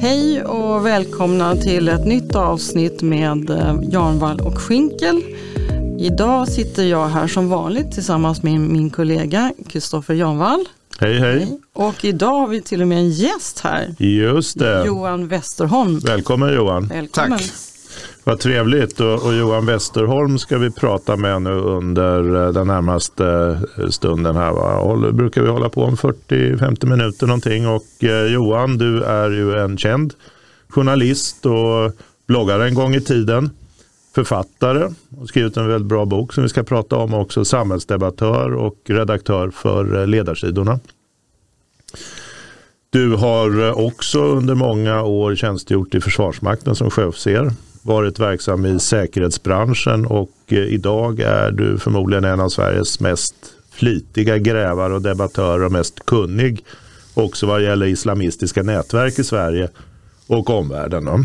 Hej och välkomna till ett nytt avsnitt med eh, Jarnvall och Schinkel. Idag sitter jag här som vanligt tillsammans med min kollega Kristoffer Jarnvall. Hej, hej. Och idag har vi till och med en gäst här. Just det. Johan Westerholm. Välkommen Johan. Välkommen. Tack. Vad trevligt. Och, och Johan Westerholm ska vi prata med nu under eh, den närmaste eh, stunden här. Va? Håller, brukar vi hålla på om 40-50 minuter någonting. Och eh, Johan, du är ju en känd journalist och bloggare en gång i tiden. Författare och skrivit en väldigt bra bok som vi ska prata om också. Samhällsdebattör och redaktör för eh, ledarsidorna. Du har också under många år tjänstgjort i Försvarsmakten som chefser, varit verksam i säkerhetsbranschen och eh, idag är du förmodligen en av Sveriges mest flitiga grävare och debattörer och mest kunnig också vad gäller islamistiska nätverk i Sverige och omvärlden. Då.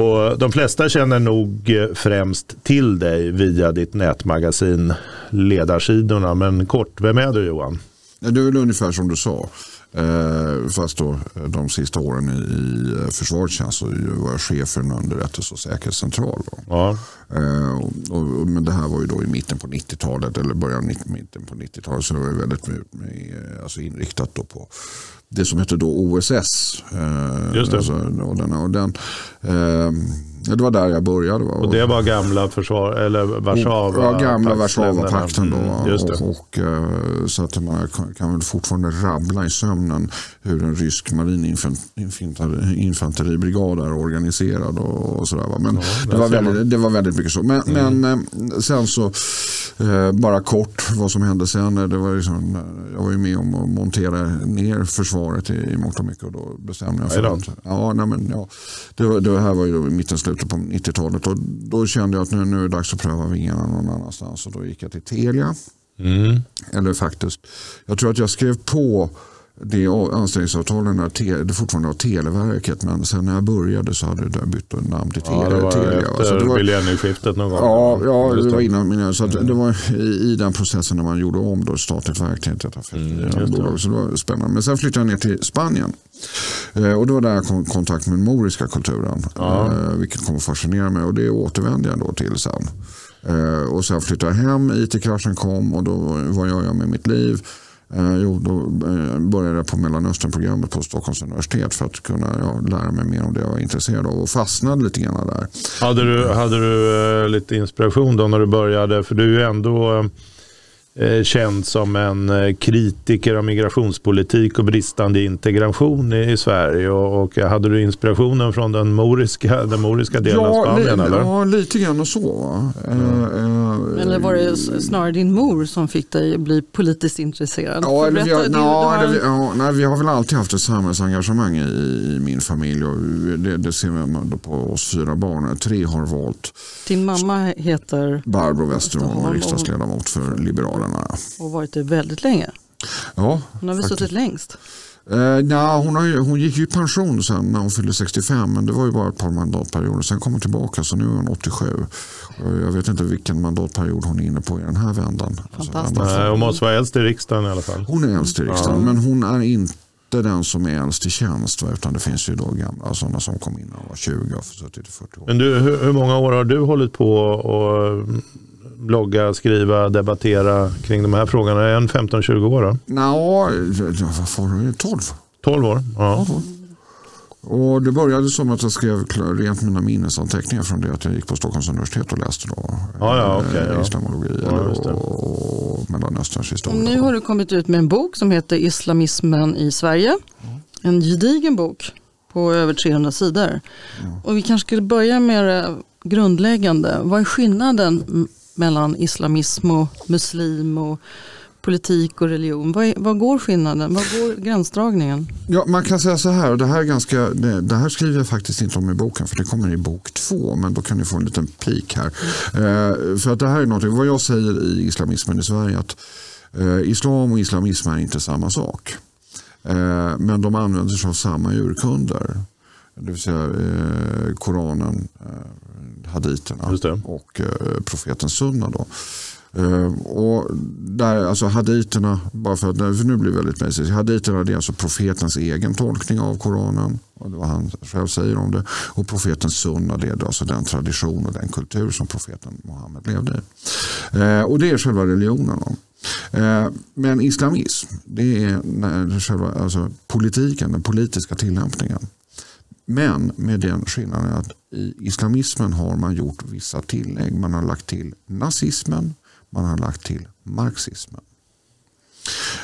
Och de flesta känner nog eh, främst till dig via ditt nätmagasin Ledarsidorna. Men kort, vem är du Johan? Det är väl ungefär som du sa. Eh, fast då de sista åren i, eh, försvarstjänst så var jag chef för en underrättelse och säkerhetscentral. Ja, Eh, och, och, men det här var ju då i mitten på 90-talet eller början av 90 mitten på 90-talet. Så det var väldigt alltså inriktat då på det som hette då OSS. Just det. Alltså, och den, och den, ja, det var där jag började. Va? och det var gamla försvar, eller Warszawa. Ja, gamla. Warszawapakten då. Mm, just det. Och, och, eh, så att man kan, väl fortfarande rabbla i sömnen hur en rysk marininfanteribrigad är organiserad och, och sådär. va. Men Ja, det, var väldigt, det var väldigt mycket så. Men, men eh, sen så, eh, bara kort vad som hände sen. Det var liksom, jag var ju med om att montera ner försvaret i, i och mycket. Och då bestämde jag för Aj då. att ja, nej, men, ja, det, det här var ju då i mitten, slutet på 90-talet. Och då kände jag att nu, nu är det dags att pröva vingarna någon annanstans. Och då gick jag till Telia. Mm. Eller faktiskt, jag tror att jag skrev på det te, det fortfarande var Televerket. Men sen när jag började så hade det bytt namn till Ja, Telia. det var Telia efter det var, millennieskiftet någon gång. Ja, ja det var innan min, så att det var i, i den processen när man gjorde om då statligt verk till ett affärsdrivande Mm. Så det var spännande. Men sen flyttade jag ner till Spanien. Eh, och det var där jag kom i kontakt med den moriska kulturen. Ja. Eh, vilket kommer att fascinera mig och det återvände jag då till sen. Eh, och sen flyttade jag hem, IT-kraschen kom och då vad gör jag med mitt liv? Eh, jo, då eh, började jag på Mellanösternprogrammet på Stockholms universitet för att kunna ja, lära mig mer om det jag var intresserad av och fastnade lite grann där. Hade du, hade du eh, lite inspiration då när du började? För du är ju ändå eh, känd som en eh, kritiker av migrationspolitik och bristande integration i, i Sverige. Och, och hade du inspirationen från den moriska, den moriska delen av Spanien? li- eller? ja, lite grann så. Va? Eh, eh, Eller var det snarare din mor som fick dig att bli politiskt intresserad? Ja, eller vi, har, du ja, har eller vi, ja, nej, vi har väl alltid haft ett samhällsengagemang i, i min familj. Och det, det ser man på oss fyra barn. Tre har valt Din mamma heter Barbro Westerholm, riksdagsledamot för Liberalerna. Och varit det väldigt länge. Ja, Hon har väl suttit längst? Eh, nja, hon, har ju, hon gick ju i pension sen när hon fyllde 65 men det var ju bara ett par mandatperioder. Sen kom hon tillbaka så nu är hon 87. Och jag vet inte vilken mandatperiod hon är inne på i den här vändan. Alltså, Fantastiskt. vändan. Nej, hon måste vara äldst i riksdagen i alla fall. Hon är äldst i riksdagen men hon är inte den som är äldst i tjänst. Va? Utan det finns ju då gamla sådana som kom in när de var 20 och suttit i 40 år. Men du, hur, hur många år har du hållit på och mm, blogga, skriva, debattera kring de här frågorna? En 15-20 år då? Nå, vad det? 12. 12 år? Ja. Och det började som att jag skrev rent mina minnesanteckningar från det att jag gick på Stockholms universitet och läste då. Ja, ja, eh, okej, ja. Islamologi Ja, det. och Mellanösterns Och historia. nu har du kommit ut med en bok som heter Islamismen i Sverige. En gedigen bok på över 300 sidor. Och vi kanske skulle börja med det grundläggande. Vad är skillnaden mellan islamism och muslim och politik och religion? Vad, går skillnaden? Vad går gränsdragningen? Ja, man kan säga så här, och det här, är ganska, det, det här skriver jag faktiskt inte om i boken för det kommer i bok två, men då kan ni få en liten pik här. Eh, för att det här är något, vad jag säger i islamismen i Sverige, att eh, islam och islamism är inte samma sak. Eh, men de använder sig av samma urkunder. Det vill säga eh, Koranen, eh, haditerna och eh, profeten Sunna. Då. Uh, och där, alltså haditerna, bara för att för nu blir det väldigt mässigt. Haditerna det är alltså profetens egen tolkning av Koranen. Och det var han själv säger om det. Och profetens sunna det är alltså den tradition och den kultur som profeten Muhammed levde i. Uh, och det är själva religionen. Uh, men islamism, det är själva alltså, politiken, den politiska tillämpningen. Men med den skillnaden att i islamismen har man gjort vissa tillägg. Man har lagt till nazismen, man har lagt till marxismen.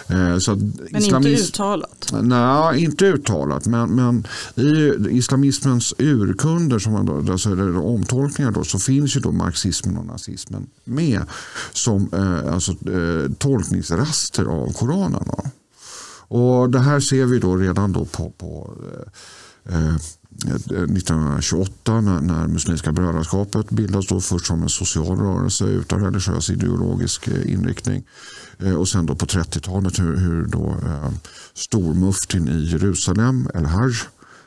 Eh, så men inte uttalat? Nej, inte uttalat. Men, men i islamismens urkunder, som man då, alltså, eller omtolkningar, då, så finns ju då marxismen och nazismen med som eh, alltså, eh, tolkningsraster av Koranen. Då. Och det här ser vi då redan då på, på eh, Eh, 1928 när, när Muslimska brödraskapet bildas då först som en social rörelse utan religiös ideologisk eh, inriktning. Eh, och sen då på 30-talet hur, hur då eh, stormuftin i Jerusalem, El Haj,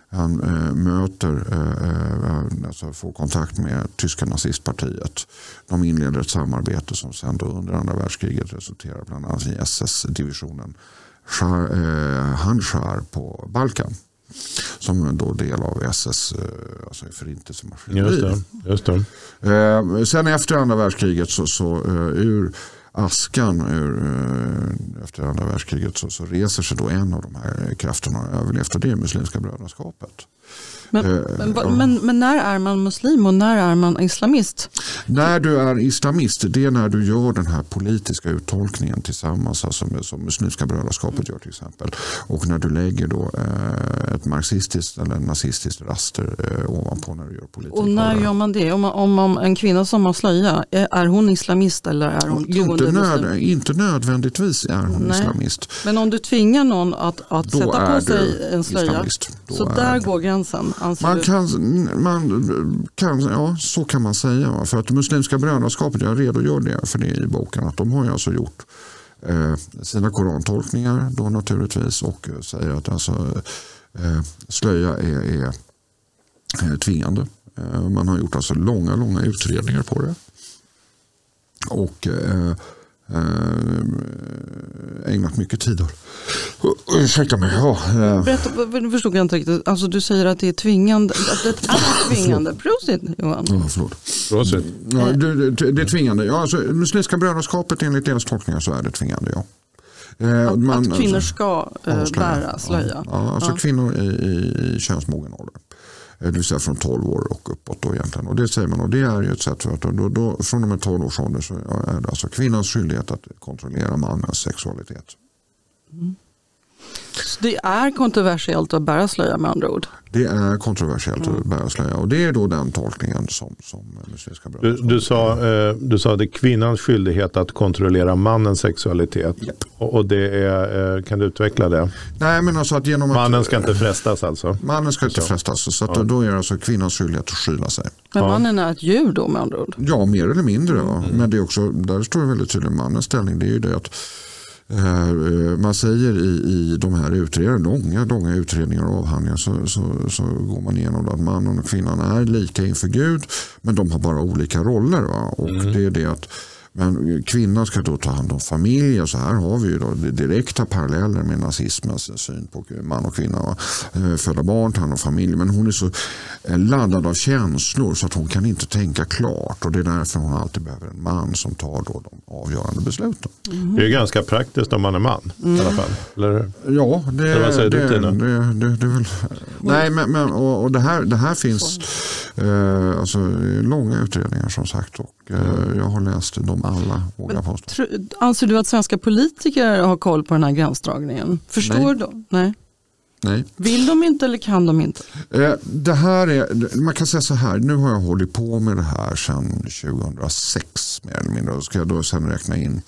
han eh, möter, eh, alltså får kontakt med tyska nazistpartiet. De inleder ett samarbete som sen då under andra världskriget resulterar bland annat i SS-divisionen Hanschar på Balkan som då del av SS, eh, alltså förintelsemaskineriet. Just det, just det. Eh, sen efter andra världskriget så, så eh, ur askan ur, efter andra världskriget så, så reser sig då en av de här krafterna och överlevt och det är Muslimska brödraskapet. Men, eh, men, ja. men, men, när är man muslim och när är man islamist? När du är islamist, det är när du gör den här politiska uttolkningen tillsammans, alltså med, som Muslimska brödraskapet gör till exempel. Och när du lägger då eh, ett marxistiskt eller nazistiskt raster eh, ovanpå när du gör politik. Och när gör man det? Om, om, om en kvinna som har slöja, är hon islamist eller är hon inte, nöd, inte nödvändigtvis är hon Nej. islamist. Men om du tvingar någon att, att sätta på sig en slöja, så där går gränsen? Man kan, man kan, ja, så kan man säga. För att Muslimska brödraskapet, jag redogör det för det i boken, att de har ju alltså gjort eh, sina korantolkningar då naturligtvis och säger att alltså, eh, slöja är, är, är tvingande. Eh, man har gjort alltså långa, långa utredningar på det. Och eh, Eh, ägnat mycket tid åt. Ursäkta mig. Ja. Eh. Berätta, nu förstod jag inte riktigt. Alltså, du säger att det är tvingande. Att det är tvingande. Prosit Johan. Ja, förlåt. Prosit. Ja, det, det, är tvingande. Ja, alltså, Muslimska brödraskapet enligt deras tolkningar så är det tvingande. Ja. Eh, att, man, att kvinnor ska alltså, bära slöja? Ja, alltså ja. kvinnor i, i, i könsmogen ålder. Eh, det vill säga från 12 år och uppåt. Då egentligen. Och det säger man och det är ju ett sätt för att då, då, från och med 12 års ålder så är det alltså kvinnans skyldighet att kontrollera mannens sexualitet. Mm. Så det är kontroversiellt att bära slöja med andra ord? Det är kontroversiellt mm. att bära slöja och det är då den tolkningen som, som Muslimska du, du, sa, eh, du sa att det är kvinnans skyldighet att kontrollera mannens sexualitet. Yep. Och, och, det är, eh, kan du utveckla det? Nej, men alltså att genom mannen att, ska inte frestas alltså? Mannen ska inte så. frestas. Så att ja. då är det alltså kvinnans skyldighet att skyla sig. Men mannen är ett djur då med andra ord? Ja, mer eller mindre. Mm. Men det är också, där står det väldigt tydligt mannens ställning. Det är ju det att man säger i, i de här utredningarna, långa, långa utredningar och avhandlingar så, så, så går man igenom att mannen och kvinnan är lika inför Gud men de har bara olika roller. Va? Och mm. det är det att men kvinnan ska då ta hand om familj och så här har vi ju då direkta paralleller med nazismens syn på man och kvinna. Eh, föda barn, ta hand om familj. Men hon är så eh, laddad av känslor så att hon kan inte tänka klart. Och det är därför hon alltid behöver en man som tar då de avgörande besluten. Mm. Det är ganska praktiskt om man är man mm. i alla fall. Eller? Ja, det, det, det, det, det, det väl. Nej, men, men och, och, det, här, det här finns eh, alltså, långa utredningar som sagt. Och jag har läst dem alla, vågar påstå. Anser du att svenska politiker har koll på den här gränsdragningen? Förstår Nej. de? Nej. Nej. Vill de inte eller kan de inte? Eh, det här är, man kan säga så här, nu har jag hållit på med det här sedan 2006 mer eller mindre. Ska jag då sen räkna in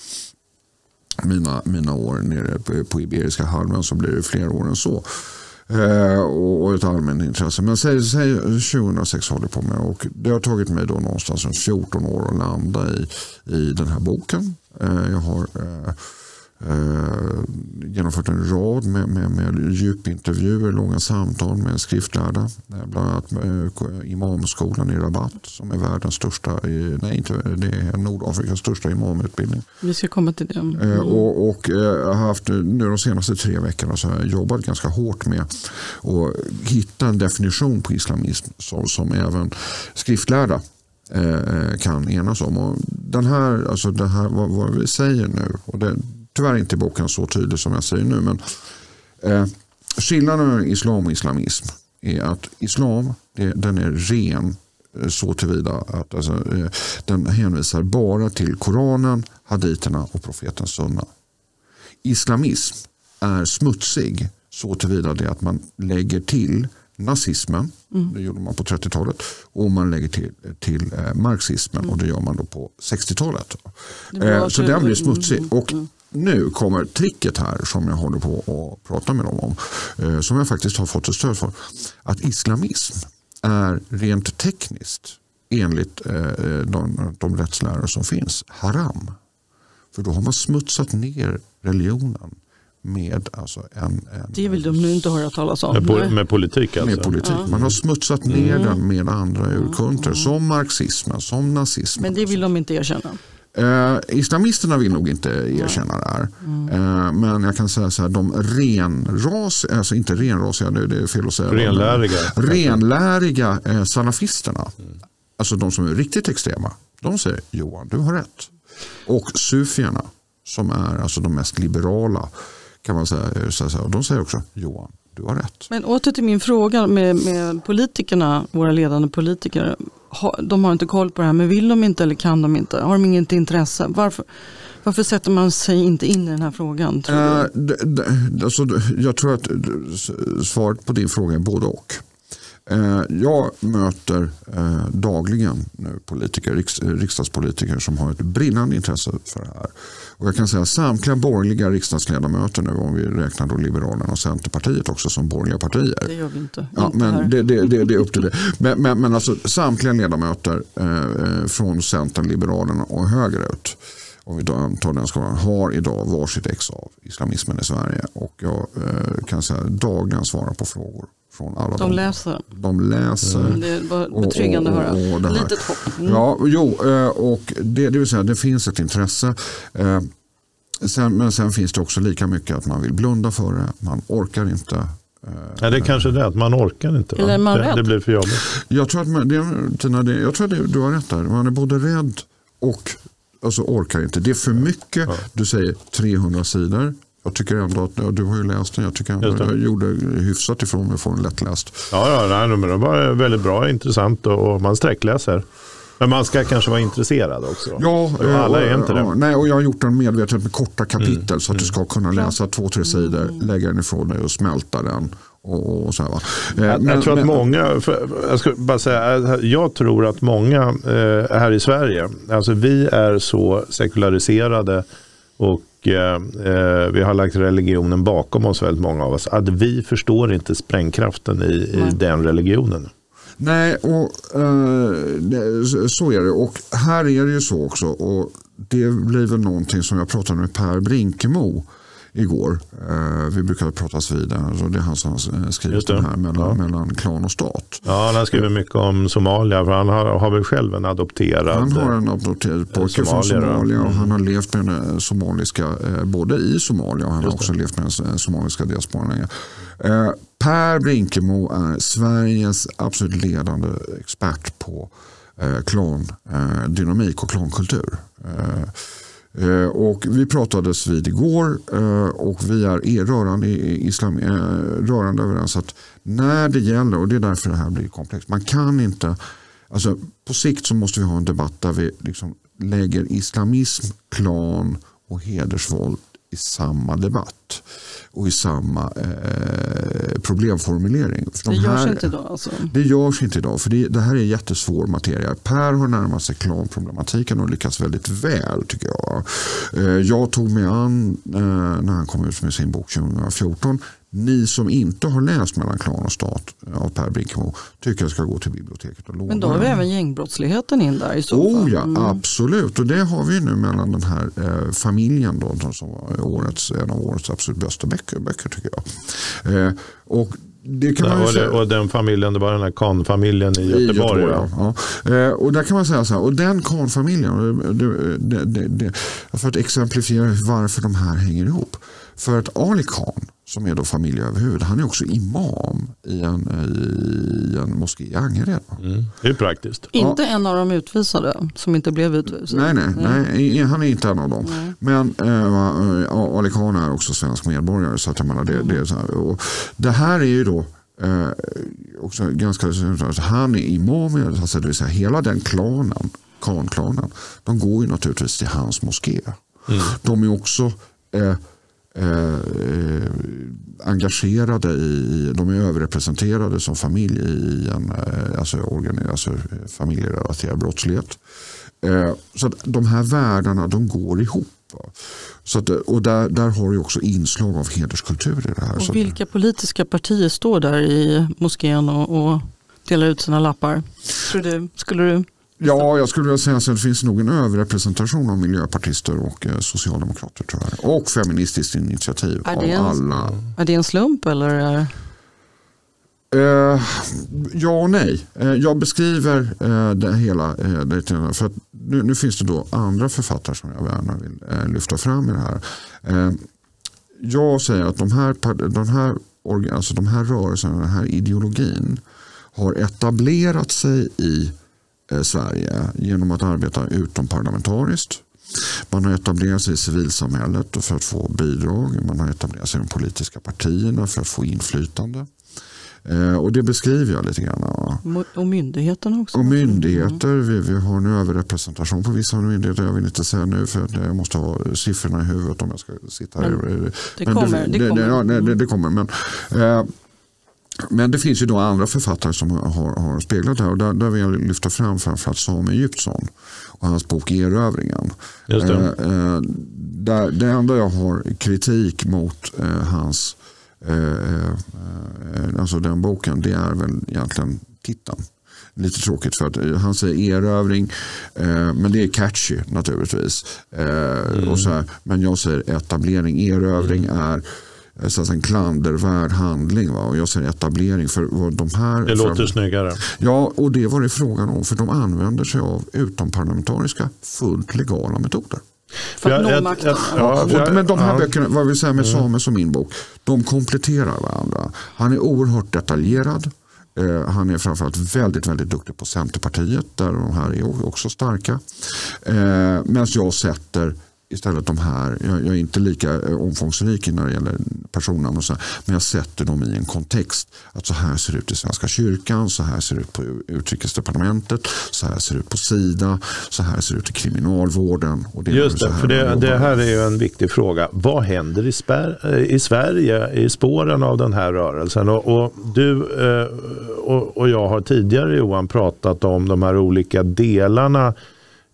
mina, mina år nere på Iberiska halvön så blir det fler år än så. Eh, och, ett allmänt intresse. Men säg, säg 2006 håller jag på med och det har tagit mig då någonstans runt 14 år att landa i, i den här boken. Eh, jag har eh, Eh, genomfört en rad med, med, med djupintervjuer, långa samtal med skriftlärda. Bland annat eh, Imamskolan i Rabat som är världens största, nej inte, det är Nordafrikas största imamutbildning. Vi ska komma till det. Mm. Eh, och, och haft nu de senaste tre veckorna så har jag jobbat ganska hårt med att hitta en definition på islamism som, som även skriftlärda kan enas om. Och den här, alltså det här vad, vad vi säger nu, och det, tyvärr inte i boken så tydlig som jag säger nu. Men eh, skillnaden mellan islam och islamism är att islam det, den är ren eh, så tillvida att alltså, eh, den hänvisar bara till Koranen, haditerna och profetens sunna. Islamism är smutsig så tillvida det att man lägger till nazismen, mm. det gjorde man på 30-talet, och man lägger till, till eh, marxismen mm. och det gör man då på 60-talet. Eh, så den blir smutsig. Mm. Och mm nu kommer tricket här som jag håller på att prata med dem om. Eh, som jag faktiskt har fått ett stöd för. Att islamism är rent tekniskt enligt eh, de, de rättslärare som finns haram. För då har man smutsat ner religionen med alltså en, en... Det vill de nu inte höra talas om. Med, med politik alltså? Med politik. Man har smutsat ner mm. den med andra urkunter mm. som marxismen, som nazismen. Men det vill de inte erkänna? Eh, islamisterna vill nog inte erkänna det här. Mm. Eh, men jag kan säga så här, de renrasiga, alltså inte renrasiga, det, det är fel att säga. Renläriga. Renläriga eh, salafisterna, mm. alltså de som är riktigt extrema, de säger Johan, du har rätt. Och sufierna, som är alltså de mest liberala, kan man säga, eh, de säger också Johan, du har rätt. Men åter till min fråga med, med politikerna, våra ledande politiker de har inte koll på det här, men vill de inte eller kan de inte? Har de inget intresse? Varför, varför sätter man sig inte in i den här frågan? Tror uh, alltså, jag tror att svaret på din fråga är både och. Eh, jag möter eh, dagligen nu politiker, riksdagspolitiker som har ett brinnande intresse för det här. Och jag kan säga att samtliga borgerliga riksdagsledamöter nu, om vi räknar då Liberalerna och Centerpartiet också som borgerliga partier. Det gör vi inte. Ja, inte men det, det, det, det, är upp till det. Men, men, men alltså, samtliga ledamöter eh, från Centern, Liberalerna och högerut om vi tar den skalan, har idag varsitt ex av islamismen i Sverige. Och jag kan säga dagligen svara på frågor från alla de dem. läser. De läser. Mm. Det var betryggande att höra. Litet hopp. Mm. Ja, jo, eh, och det, det vill säga det finns ett intresse. Eh, sen, men sen finns det också lika mycket att man vill blunda för det. Man orkar inte. Eh, ja, det är kanske det, att man orkar inte. Eller är man det, det blir för jobbigt. Jag tror att man, det, Tina, det, jag tror att du har rätt där. Man är både rädd och alltså orkar inte. Det är för mycket. Ja. Du säger 300 sidor. Jag tycker ändå att, ja, du har ju läst den, jag tycker att jag gjorde hyfsat ifrån mig för en lättläst. Ja, ja nej, men det var väldigt bra, intressant och man sträckläser. Men man ska kanske vara intresserad också. Ja, alla är inte det. nej, och jag har gjort den medvetet med korta kapitel mm. så att du ska kunna läsa två, tre sidor, lägga den ifrån dig och smälta den. Och, och så här, va? Eh, jag, men, jag tror att men, många, för, jag ska bara säga, jag tror att många eh, här i Sverige, alltså vi är så sekulariserade och Eh, eh, vi har lagt religionen bakom oss väldigt många av oss. Att vi förstår inte sprängkraften i, i den religionen. Nej, och eh, så är det. Och här är det ju så också. Och det blir väl någonting som jag pratade med Per Brinkemo igår. Eh, vi brukade pratas vid, alltså det är han som har skrivit den här mellan, ja. mellan klan och stat. Ja, han har skrivit mycket om Somalia, för han har, har väl själv en adopterad Han har en adopterad pojke från Somalia och mm. han har levt med den somaliska, eh, både i Somalia och han har också levt med den somaliska diasporan eh, Per Brinkemo är Sveriges absolut ledande expert på klandynamik och klankultur. Eh, och vi pratades vid igår eh, och vi är rörande, islam, eh, rörande överens att när det gäller, och det är därför det här blir komplext, man kan inte, alltså på sikt så måste vi ha en debatt där vi liksom lägger islamism, klan och hedersvåld i samma debatt och i samma eh, problemformulering. För det de görs inte idag? Alltså. Det görs inte idag, för det, det, här är jättesvår materia. Per har närmat sig klanproblematiken och lyckats väldigt väl tycker jag. Eh, jag tog mig an, eh, när han kom ut med sin bok 2014, ni som inte har läst Mellan klan och stat av Per Brinkemo tycker jag ska gå till biblioteket och låna Men då har vi även gängbrottsligheten in där i så Oh fall. ja, Mm. absolut. Och det har vi nu mellan den här eh, familjen då, som var årets, en av årets absolut bästa böcker, böcker tycker jag. Eh, och det kan man ju och, det, säga. och den familjen, det var den här Kahn-familjen i I Göteborg. Göteborg, ja. ja. Eh, och där kan man säga så här, och den Kahn-familjen, för att exemplifiera varför de här hänger ihop. För att Ali Khan, som är då familjeöverhuvud, han är också imam i en, i en moské i Angered. Mm. Det är praktiskt. Inte en av de utvisade som inte blev utvisade. Nej, nej, nej, han är inte en av dem. Men eh, Ali Khan är också svensk medborgare. Så att jag menar, det, det, är så här. Och det här är ju då eh, också ganska, han är imam, alltså, det vill säga hela den klanen, Khan-klanen, de går ju naturligtvis till hans moské. De är också eh, eh, eh, engagerade i, de är överrepresenterade som familj i en eh, alltså, organi- alltså, familjerelaterad brottslighet. Eh, så de här världarna de går ihop. Så att, och där, där har du också inslag av hederskultur i det här. Och vilka politiska partier står där i moskén och, och delar ut sina lappar? Tror du, skulle du? Ja, jag skulle vilja säga att det finns nog en överrepresentation av miljöpartister och eh, socialdemokrater jag. Och feministiskt initiativ Är av det en- alla. Är det en slump eller? Eh, ja och nej. Eh, jag beskriver eh, det hela. Eh, för nu, nu finns det då andra författare som jag gärna vill eh, lyfta fram i det här. Eh, jag säger att de här, de, här, alltså de här rörelserna, den här ideologin har etablerat sig i Sverige genom att arbeta utomparlamentariskt. Man har etablerat sig i civilsamhället för att få bidrag. Man har etablerat sig i de politiska partierna för att få inflytande. Eh, och det beskriver jag lite grann. och myndigheterna också? Och myndigheter, vi, vi har en överrepresentation på vissa myndigheter. Jag vill inte säga nu för jag måste ha siffrorna i huvudet om jag ska sitta här. Men det Men kommer, det det, kommer. ja, det, det, det kommer. Men, eh, men det finns ju då andra författare som har, har speglat det här. Och där, där vill jag lyfta fram framförallt Samuel Egyptsson och hans bok Erövringen. Just det. Eh, eh, där, det enda jag har kritik mot eh, hans eh, eh, alltså den boken det är väl egentligen titeln. Lite tråkigt för att eh, han säger erövring eh, men det är catchy naturligtvis. Eh, och så här, men jag säger etablering. Erövring är eh, så att säga en klandervärd handling. Va? Och jag säger etablering för vad de här Det låter snyggare. Ja, och det var det frågan om. För de använder sig av utomparlamentariska fullt legala metoder. För att nå makten? Ja, Ja, för jag- men de här ja. böckerna, vad vi säger med Samuels och min bok, de kompletterar varandra. Han är oerhört detaljerad. Eh, han är framförallt väldigt, väldigt duktig på Centerpartiet där de här är också starka. Eh, Medan jag sätter istället de här, jag, är inte lika eh, omfångsrik när det gäller personnamn och så, men jag sätter dem i en kontext. Att så här ser det ut i Svenska kyrkan, så här ser det ut på Utrikesdepartementet, så här ser det ut på Sida, så här ser det ut i kriminalvården. Och det Just det, för de det, det här är ju en viktig fråga. Vad händer i, spär, i Sverige i spåren av den här rörelsen? Och, och du eh, och, och jag har tidigare Johan pratat om de här olika delarna eh,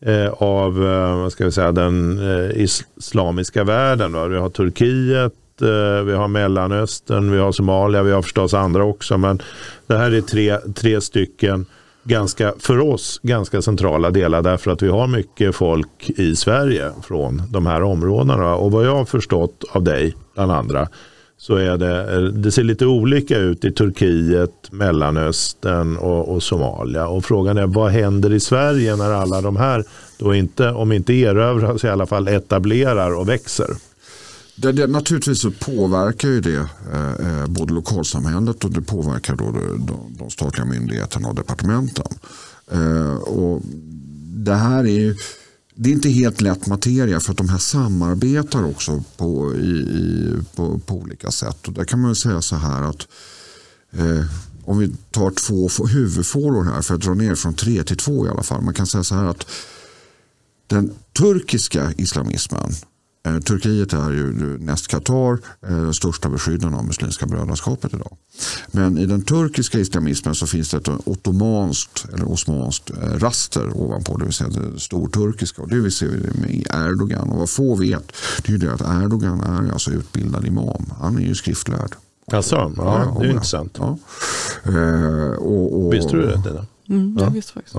Eh, av eh, vad ska vi säga, den eh, islamiska världen. Va? Vi har Turkiet, eh, vi har Mellanöstern, vi har Somalia, vi har förstås andra också. Men det här är tre, tre stycken ganska, för oss ganska centrala delar därför att vi har mycket folk i Sverige från de här områdena. Och vad jag har förstått av dig, bland andra, så är det, det ser lite olika ut i Turkiet, Mellanöstern och, och Somalia. Och frågan är vad händer i Sverige när alla de här, då inte, om inte erövras, i alla fall etablerar och växer? Det, det, naturligtvis så påverkar ju det eh, eh, både lokalsamhället och det påverkar då de, de, de statliga myndigheterna och departementen. Eh, och det här är ju det är inte helt lätt materia för att de här samarbetar också på, i, i, på, på olika sätt. Och där kan man säga så här att eh, om vi tar två huvudfåror här för att dra ner från tre till två i alla fall. Man kan säga så här att den turkiska islamismen Eh, Turkiet är ju näst Qatar eh, den största beskyddaren av Muslimska brödraskapet idag. Men i den turkiska islamismen så finns det ett ottomanskt eller osmanskt eh, raster ovanpå, det vill säga det storturkiska. Och det vi ser med Erdogan. Och vad få vet det är ju det att Erdogan är alltså utbildad imam. Han är ju skriftlärd. Alltså, ja, Ja, det är ja. intressant. Ja. Eh, och, och, Visste du det? Mm, Ja. jag visste faktiskt.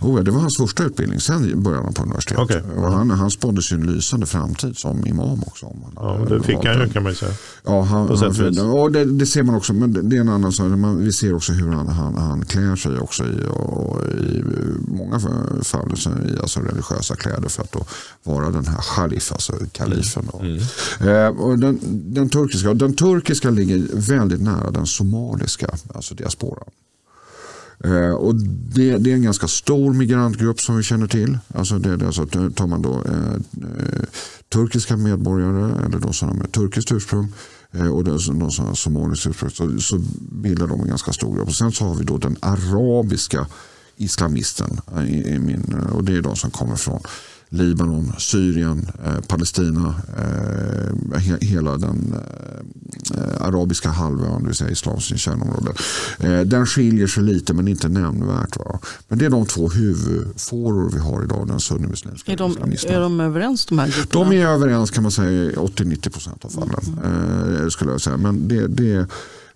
Oh, ja, det var hans första utbildning. Sen började han på universitet. Okej. Och han, han spåddes ju en lysande framtid som imam också. Om han Ja, det fick han ju kan man ju säga. Ja, han, han, och det, det ser man också, men det, det är en annan sak. Man, vi ser också hur han, han, han klär sig också i, och, i många fall i alltså religiösa kläder för att vara den här sharif, alltså kalifen. Då. Mm. Eh, och den, den, turkiska, den turkiska ligger väldigt nära den somaliska, alltså diasporan. Eh, och det, det är en ganska stor migrantgrupp som vi känner till. Alltså det, det, alltså, tar man då eh, eh turkiska medborgare eller de som har med turkiskt ursprung eh, och de som har somaliskt ursprung så, så bildar de en ganska stor grupp. Och sen så har vi då den arabiska islamisten eh, i, i min, eh, och det är de som kommer från Libanon, Syrien, eh, Palestina, eh, he, hela den eh, arabiska halvön, det vill säga islams kärnområde. Eh, den skiljer sig lite men inte nämnvärt. Va? Men det är de två huvudfåror vi har idag, den sunnimuslimska Är de, är de överens de här grupperna? De är överens kan man säga i 80-90 procent av fallen. Eh, skulle jag säga. Men det, det,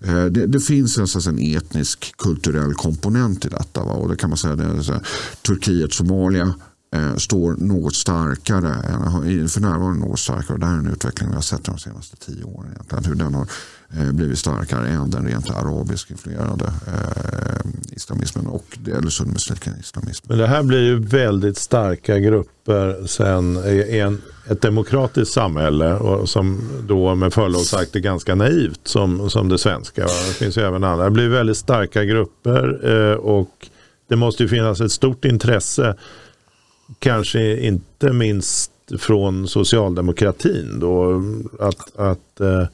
eh, det, det finns en, så en etnisk kulturell komponent i detta. Va? Och det kan man säga, det är Turkiet, Somalia Eh, står något starkare, eh, för närvarande något starkare. Det här är en utveckling vi har sett de senaste tio åren. Egentligen, hur den har eh, blivit starkare än den rent arabisk influerade eh, islamismen och eller sunnimuslimska islamismen. Men det här blir ju väldigt starka grupper sen i en, ett demokratiskt samhälle och som då med förlov sagt är ganska naivt som, som det svenska. Det finns ju även andra. Det blir väldigt starka grupper eh, och det måste ju finnas ett stort intresse kanske inte minst från socialdemokratin då att, att eh,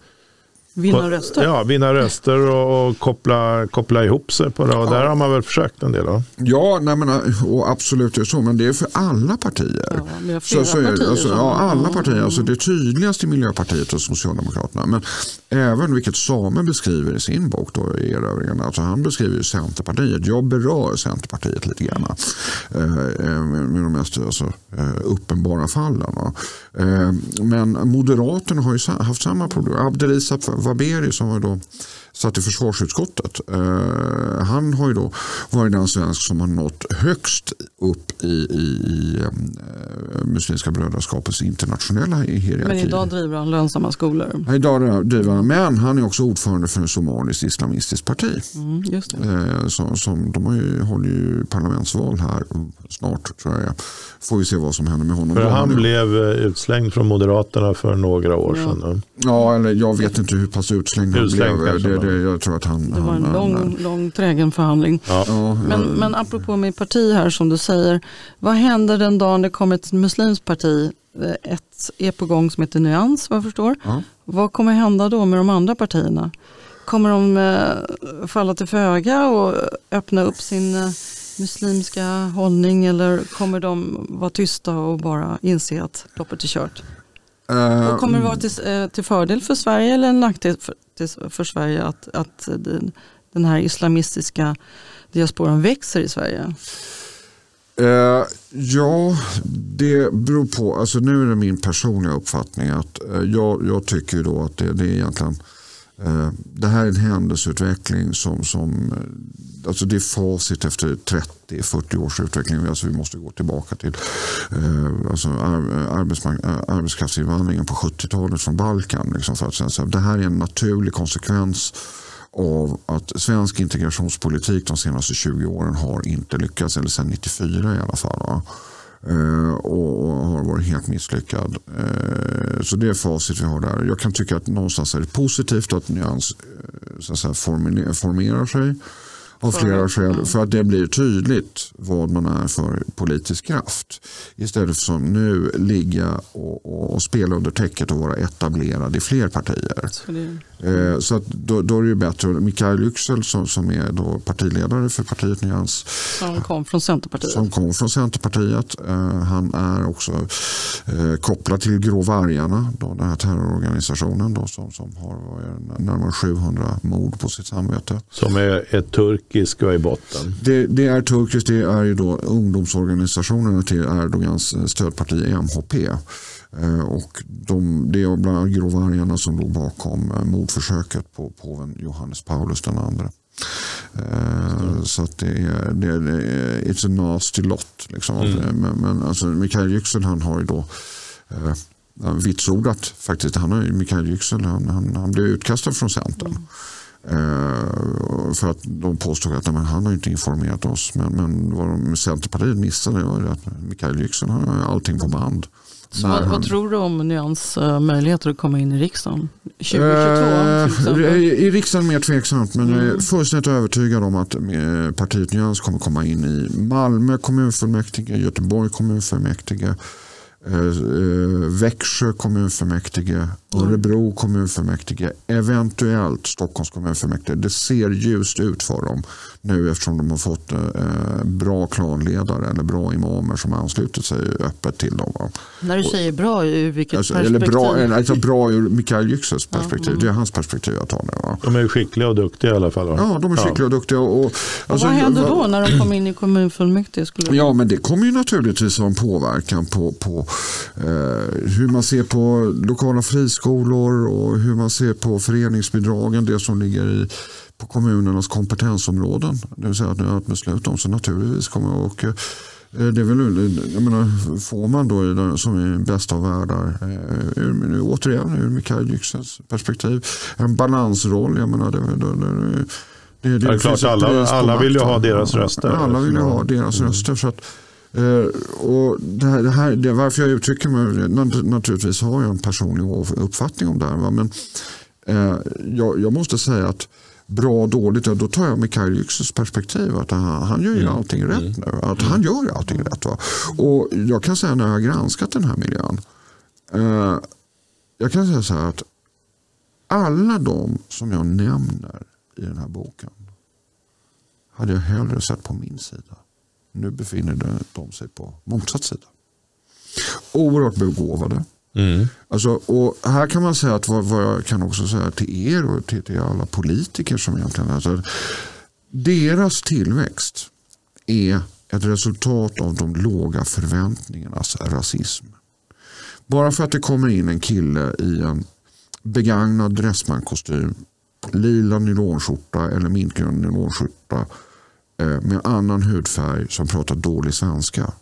Vinna röster? Ja, vinna röster och, och koppla, koppla ihop sig på det. Och där har man väl försökt en del. Va? Ja, nej men, och absolut det är så, men det är för alla partier. Ja, Så, så är partier Alltså, ja, alla Mm. partier. Alltså, det tydligaste är Miljöpartiet och Socialdemokraterna. Men även vilket Same beskriver i sin bok, då, i Erövringen, alltså han beskriver ju Centerpartiet. Jag berör Centerpartiet lite grann. Eh, eh, med de mest alltså, eh, uppenbara fallen. Eh, men Moderaterna har ju haft samma problem. Abdelisab Waberi som var då satt i försvarsutskottet. Eh, han har ju då varit den svensk som har nått högst upp i, i, i eh, Muslimska brödraskapets internationella hierarki. Men idag driver han lönsamma skolor. Ja, Idag driver han, men han är också ordförande för ett somaliskt islamistiskt parti. Mm, just det. Eh, som, som, de har ju, håller ju parlamentsval här snart tror jag. Får vi se vad som händer med honom. För han blev eh, utslängd från Moderaterna för några år Ja. sedan. Ja, eller jag vet inte hur pass utslängd han Utslängd blev. kanske, Det, det, jag tror att han... Det var en han, lång, lång trägen förhandling. Ja. Ja, Men, men apropå med parti här som du säger. Vad händer den dagen det kommer ett muslimskt parti? Eh, Ett är på gång som heter Nyans vad jag förstår. ja. Vad kommer hända då med de andra partierna? Kommer de eh, falla till föga och öppna upp sin eh, muslimska hållning eller kommer de vara tysta och bara inse att loppet är kört? Eh, Och kommer det vara till, eh, till fördel för Sverige eller en nackdel för, till, för Sverige att, att den, här islamistiska diasporan växer i Sverige? Eh, ja, det beror på. Alltså nu är det min personliga uppfattning att eh, jag, jag tycker då att det, det är egentligen Eh, det här är en händelseutveckling som, som eh, alltså det är facit efter 30-40 års utveckling. Alltså vi måste gå tillbaka till eh, alltså arbetskraftsinvandringen på 70-talet från Balkan. Liksom för att sen, så, det här är en naturlig konsekvens av att svensk integrationspolitik de senaste 20 åren har inte lyckats, eller sedan 94 i alla fall. Va? Eh, och, har varit helt misslyckad. Eh, så det är facit vi har där. Jag kan tycka att någonstans är det positivt att Nyans eh, så att säga, formerar sig av För- flera skäl. För att det blir tydligt vad man är för politisk kraft. Istället för som nu ligga och, och, och spela under täcket och vara etablerad i fler partier. Så det, Eh, Så att då, då är det ju bättre. Mikael Yüksel som, som är då partiledare för partiet Nyans som kom från Centerpartiet. som kom från Centerpartiet. Eh, han är också eh, kopplad till Grå vargarna, då, den här terrororganisationen då, som, som har närmare 700 mord på sitt samvete. Som är ett turkisk och i botten. Det, det är turkiskt, det är ju då ungdomsorganisationerna till Erdogans stödparti MHP. Eh, och de, det är bland annat Grå vargarna som låg bakom eh, mordförsöket på påven Johannes Paulus den andra. Eh, så att det är, det är, it's a nasty lot. Liksom. Mm. Men, men alltså, Mikael Yüksel han har ju då eh, vitsordat faktiskt. Han har, Mikael Yüksel han, han, han blev utkastad från Centern. Mm. Eh, för att de påstod att men, han har inte informerat oss. Men, men vad de, Centerpartiet missade var att Mikael Yüksel har allting på band. Så vad, vad, tror du om Nyans uh, möjligheter att komma in i riksdagen? 2022 uh, I, I riksdagen mer tveksamt men mm. jag är fullständigt övertygad om att uh, partiet Nyans kommer komma in i Malmö kommunfullmäktige, Göteborg kommunfullmäktige, Eh, eh, Växjö kommunfullmäktige, Örebro kommunfullmäktige, eventuellt Stockholms kommunfullmäktige. Det ser ljust ut för dem nu eftersom de har fått eh, bra klanledare eller bra imamer som ansluter sig öppet till dem. Va? När du säger bra, ur vilket alltså, perspektiv? Eller bra, alltså bra ur Mikael Yüksels perspektiv. Ja, mm. Det är hans perspektiv jag tar nu. Va? De är skickliga och duktiga i alla fall. Va? Ja, de är skickliga och duktiga. Och, och alltså, vad händer då när de kommer in i kommunfullmäktige? Skulle ja, men det kommer ju naturligtvis ha en påverkan på, på eh, hur man ser på lokala friskolor och hur man ser på föreningsbidragen, det som ligger i på kommunernas kompetensområden. Det vill säga att, att besluta om så naturligtvis kommer och eh, det är väl, jag menar, får man då som är bästa av världar, eh, ur, återigen ur Mikael Yüksels perspektiv, en balansroll. Jag menar, det, det, det, det, det är klart, alla, alla vill ju ha deras röster. Alla vill ju ha deras mm. röster. Så att, eh, och det här, det här, det varför jag uttrycker mig, naturligtvis har jag en personlig uppfattning om det här. Men jag, jag måste säga att bra och dåligt, ja, då tar jag Mikael Yüksels perspektiv. Att han, han gör ju mm. allting rätt mm. nu. Att han gör allting mm. rätt. Va? Och jag kan säga när jag har granskat den här miljön. Eh, jag kan säga så här att alla de som jag nämner i den här boken hade jag hellre sett på min sida. Nu befinner de sig på motsatt sida. Oerhört begåvade. Mm. Alltså, och här kan man säga att vad, vad, jag kan också säga till er och till, till alla politiker som egentligen alltså, deras tillväxt är ett resultat av de låga förväntningarnas rasism. Bara för att det kommer in en kille i en begagnad dressmankostym, lila nylonskjorta eller mintgrön nylonskjorta eh, med annan hudfärg som pratar dålig svenska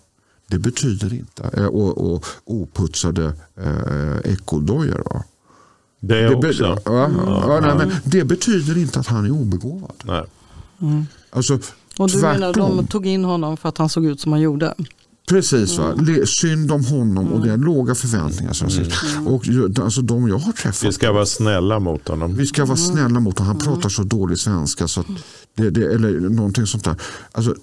det betyder inte, eh, och, och oputsade eh, ekodojor. Det, det, be, ja, ja, nej, men det betyder inte att han är obegåvad. Nej. Mm. Alltså, och du tvärtom. menar de tog in honom för att han såg ut som han gjorde? Precis, va? Mm. synd om honom mm. och det är låga förväntningar. Som mm. och, alltså, de jag har träffat. Vi ska vara snälla mot honom. Vi ska vara mm. snälla mot honom. Han pratar så dålig svenska. Så det, det, eller någonting sånt där. Alltså,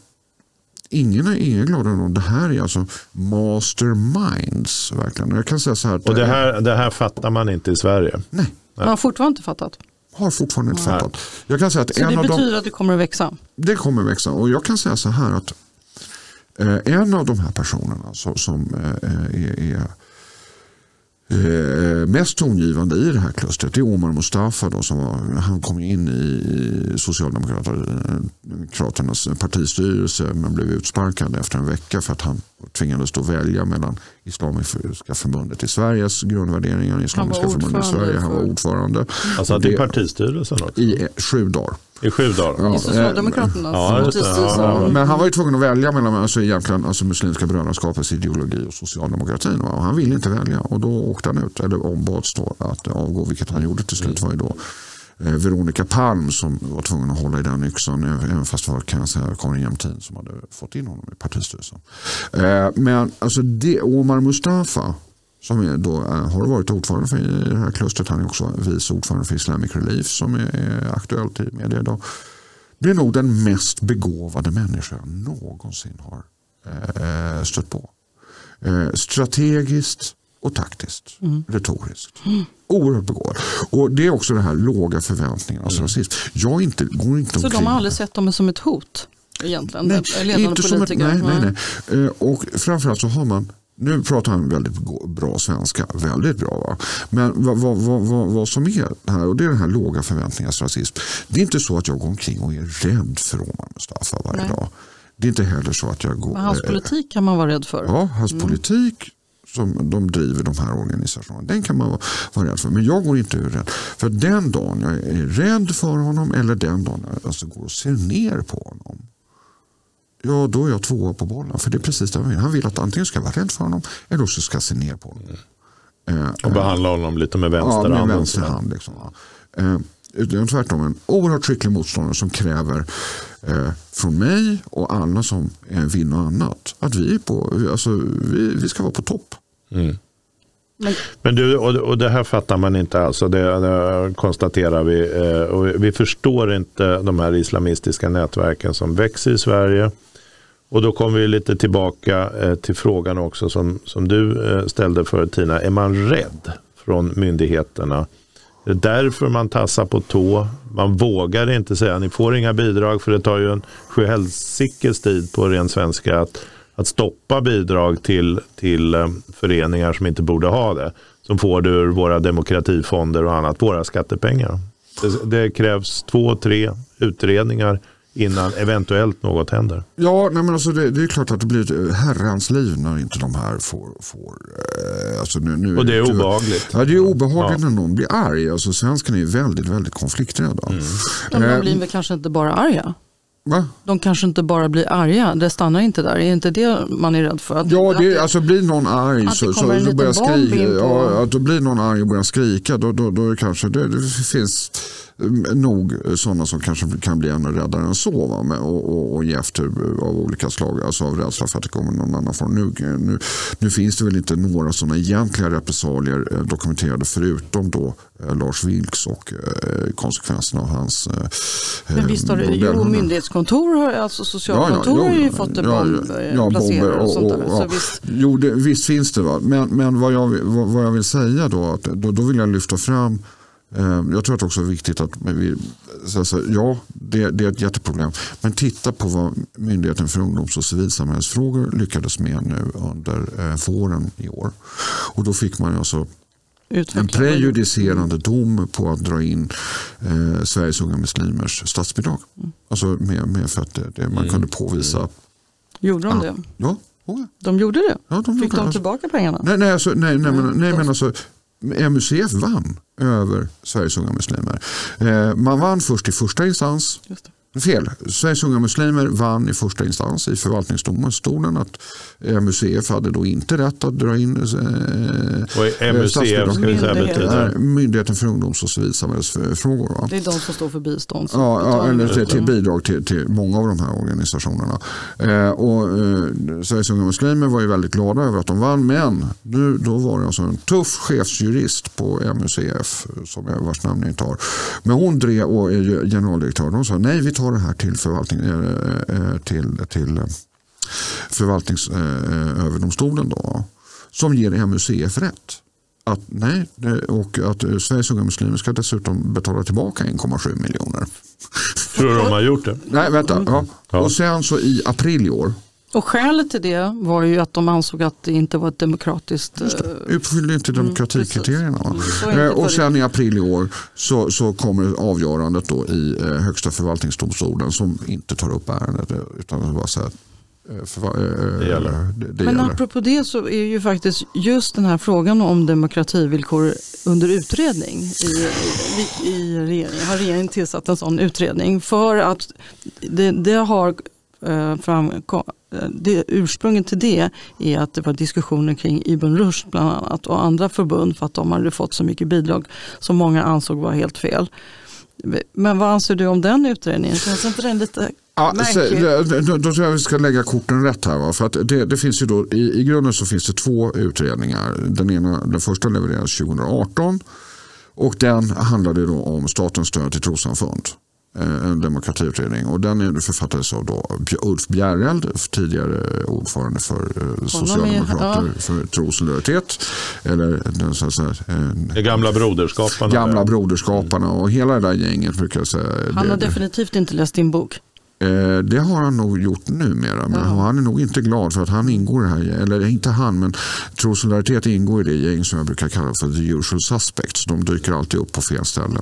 ingen är glada om Det här är alltså masterminds. Verkligen. Jag kan säga så här, och det här, det här fattar man inte i Sverige? Nej. Man har fortfarande inte fattat? Har fortfarande inte Nej. fattat. Jag kan säga att så en det av betyder de, att det kommer att växa? Det kommer att växa. Och jag kan säga så här att eh, en av de här personerna som, som eh, är, är Eh, mest tongivande i det här klustret är Omar Mustafa. Då, som var, han kom in i Socialdemokraternas eh, partistyrelse men blev utsparkad efter en vecka för att han tvingades då välja mellan Islamiska förbundet i Sveriges grundvärderingar Islamiska förbundet i Sverige. Han var ordförande. Alltså i partistyrelsen också? I sju dagar. I sju dagar? Ja. I Socialdemokraternas ja, ja, Men han var ju tvungen att välja mellan alltså, egentligen, alltså, Muslimska brödraskapets ideologi och socialdemokratin. Och han ville inte välja och då åkte han ut, eller ombads då att avgå, vilket han gjorde till slut. var ju då eh, Eh, Veronica Palm som var tvungen att hålla i den yxan eh, även fast det var kan jag säga, Karin Jämtin som hade fått in honom i partistyrelsen. Eh, men alltså det, Omar Mustafa som är då, eh, har varit ordförande för i det här klustret. Han är också vice ordförande för Islamic Relief som är, är aktuellt i media idag. Det är nog den mest begåvade människa jag någonsin har eh, stött på. Eh, strategiskt och taktiskt, mm. retoriskt. Mm. Oerhört begåvad. Och det är också det här låga förväntningarna. Mm. Rasism. Jag inte, går inte Så de har aldrig sett dem som ett hot? Egentligen, nej, inte som ett, nej, nej, nej. Eh, och framförallt så har man nu pratar han väldigt bra svenska, väldigt bra. Va? Men vad, vad, vad, vad, som är här, och det är den här låga förväntningarnas rasism. Det är inte så att jag går omkring och är rädd för Omar Mustafa varje Nej. dag. Det är inte heller så att jag går... Men hans politik kan man vara rädd för. Ja, hans mm. politik som de driver de här organisationerna. Den kan man vara, rädd för. Men jag går inte ur den. För den dagen jag är rädd för honom eller den dagen jag alltså går och ser ner på honom. Ja, då är jag tvåa på bollen. För det är precis det han vill. Han vill att antingen ska jag vara rädd för honom eller också ska jag se ner på honom. Mm. och behandla honom lite med vänster ja, med vänster hand. Liksom, ja. eh, utan tvärtom en oerhört skicklig motståndare som kräver eh, från mig och alla som eh, vill något annat att vi, är på, alltså, vi, vi ska vara på topp. Mm. Men, Men du, och, och det här fattar man inte alls. Det, det konstaterar vi. Eh, och vi förstår inte de här islamistiska nätverken som växer i Sverige. Och då kommer vi lite tillbaka eh, till frågan också som, som du eh, ställde förut Tina. Är man rädd från myndigheterna? Det är därför man tassar på tå. Man vågar inte säga ni får inga bidrag för det tar ju en sjuhelsikes tid på ren svenska att, att stoppa bidrag till, till eh, föreningar som inte borde ha det. Som får det ur våra demokratifonder och annat, våra skattepengar. Det, det krävs två, tre utredningar innan eventuellt något händer. Ja, nej men alltså det, det är klart att det blir ett herrans liv när inte de här får... får eh, alltså nu, nu, och det är obehagligt. Ja, det är obehagligt ja. när någon blir arg. Alltså, svenskarna är väldigt, väldigt konflikträdda. Mm. De eh, blir väl kanske inte bara arga? Va? De kanske inte bara blir arga, det stannar inte där. Är inte det man är rädd för? Att, ja, det, det, alltså blir någon arg så, så, så börjar skrika. Ja, att då blir någon arg och börjar skrika, då, då, då kanske det, det finns nog sådana som kanske kan bli ännu räddare än så. Va? Och, och, och ge efter av olika slag, alltså av rädsla för att det kommer någon annan form. Nu, nu, nu finns det väl inte några sådana egentliga repressalier eh, dokumenterade förutom då eh, Lars Vilks och eh, konsekvenserna av hans eh, Men visst har det, jo, myndighetskontor, alltså socialkontor ja, ja, har ju fått en bomb ja, ja, bomber och, och, sånt där. Så visst. Jo, det, visst finns det. Va? Men, men vad, jag, vad, vad jag vill säga då, att då, då vill jag lyfta fram jag tror att det också är viktigt att vi, alltså, ja, det, det, är ett jätteproblem. Men titta på vad Myndigheten för ungdoms och civilsamhällesfrågor lyckades med nu under eh, våren i år. Och då fick man alltså en prejudicerande dom på att dra in eh, Sveriges unga muslimers statsbidrag. Mm. Alltså med, med för att det, det man mm. kunde påvisa. Gjorde de det? Ja. De gjorde det? Ja, de Fick de alltså, tillbaka pengarna? Nej, nej, alltså, nej, nej, men, nej men alltså, MUCF vann över Sveriges unga muslimer. Eh, man vann först i första instans. Fel. Sveriges unga muslimer vann i första instans i förvaltningsdomstolen att MUCF hade då inte rätt att dra in eh, och MUCF ska vi säga betyder? Myndigheten för ungdoms och civilsamhällsfrågor. Va? Det är de som står för bistånd. Ja, ja eller till, till bidrag till, till, många av de här organisationerna. Eh, och, eh, Sveriges unga muslimer var ju väldigt glada över att de vann men nu, då var det alltså en tuff chefsjurist på MUCF som jag vars namn jag inte har. Men hon drev och är generaldirektör. De sa nej vi tar det här till förvaltning eh, eh till, till förvaltningsöverdomstolen då, som ger MUCF rätt. Att, nej, och att Sveriges unga muslimer ska dessutom betala tillbaka 1,7 miljoner. Tror du de har gjort det? Nej, vänta. Ja. ja. Och sen så i april i år och skälet till det var ju att de ansåg att det inte var ett demokratiskt... Eh, uppfyllde inte mm, demokratikriterierna. Mm, och sen i april i år så, så kommer avgörandet då i eh, Högsta förvaltningsdomstolen som inte tar upp ärendet utan bara säger det gäller. Det, det Men gäller. apropå det så är ju faktiskt just den här frågan om demokrativillkor under utredning i, i, i regeringen. Har regeringen tillsatt en sån utredning för att det, det har framkom, det, ursprunget till det är att det var diskussioner kring Ibn Rushd bland annat och andra förbund för att de hade fått så mycket bidrag som många ansåg var helt fel. Men vad anser du om den utredningen? Känns inte den lite Ja, då, då tror jag vi ska lägga korten rätt här. Va? För att det, det finns ju då, i, I grunden så finns det två utredningar. Den, ena, den första levererades 2018 och den handlade då om statens stöd till trossamfund. Eh, en demokratiutredning. Och den författades av då Ulf Bjäreld, tidigare ordförande för eh, Socialdemokrater ja. för trosolidaritet. Eller den, så säga, de gamla broderskaparna. Gamla broderskaparna och hela det där gänget. Brukar jag säga. Han har det, definitivt inte läst din bok. Eh, det har han nog gjort numera, men Ja. han är nog inte glad för att han ingår i det här, eller inte han, men Tro och Solidaritet ingår i det gäng som jag brukar kalla för the usual suspects. De dyker alltid upp på fel ställen.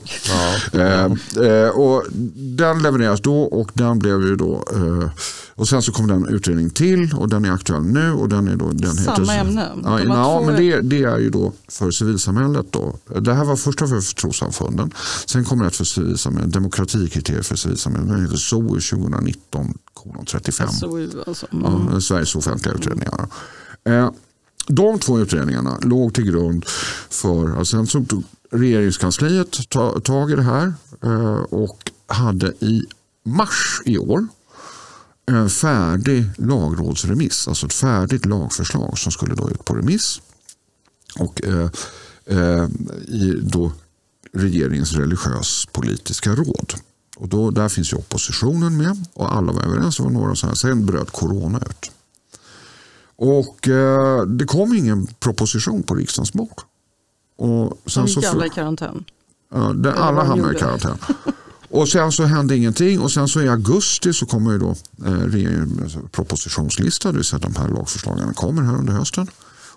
Ja. Eh, eh, och den levereras då och den blev ju då eh, och sen så kom den utredning till och den är aktuell nu och den är då den Samma heter, ämne? Ja, De ja två- men det, det är ju då för civilsamhället då. Det här var första för trossamfunden. Sen kommer ett för civilsamhället, demokratikriterier för civilsamhället. Den heter SOU 2019 35. SOU alltså. Mm. Ja, Sveriges offentliga utredningar. Eh, de två utredningarna låg till grund för, alltså sen så tog regeringskansliet ta, tag i det här eh, och hade i mars i år en färdig lagrådsremiss, alltså ett färdigt lagförslag som skulle då ut på remiss. Och eh, eh, i då regeringens religiös politiska råd. Och då, där finns ju oppositionen med och alla var överens. Det var några så här. Sen bröt corona ut. Och eh, det kom ingen proposition på riksdagens bord. Och sen så alla i karantän. Ja, alla vad de hamnar i karantän. Och sen så hände ingenting och sen så i augusti så kommer ju då eh, alltså propositionslista, det vill säga att de här lagförslagen kommer här under hösten.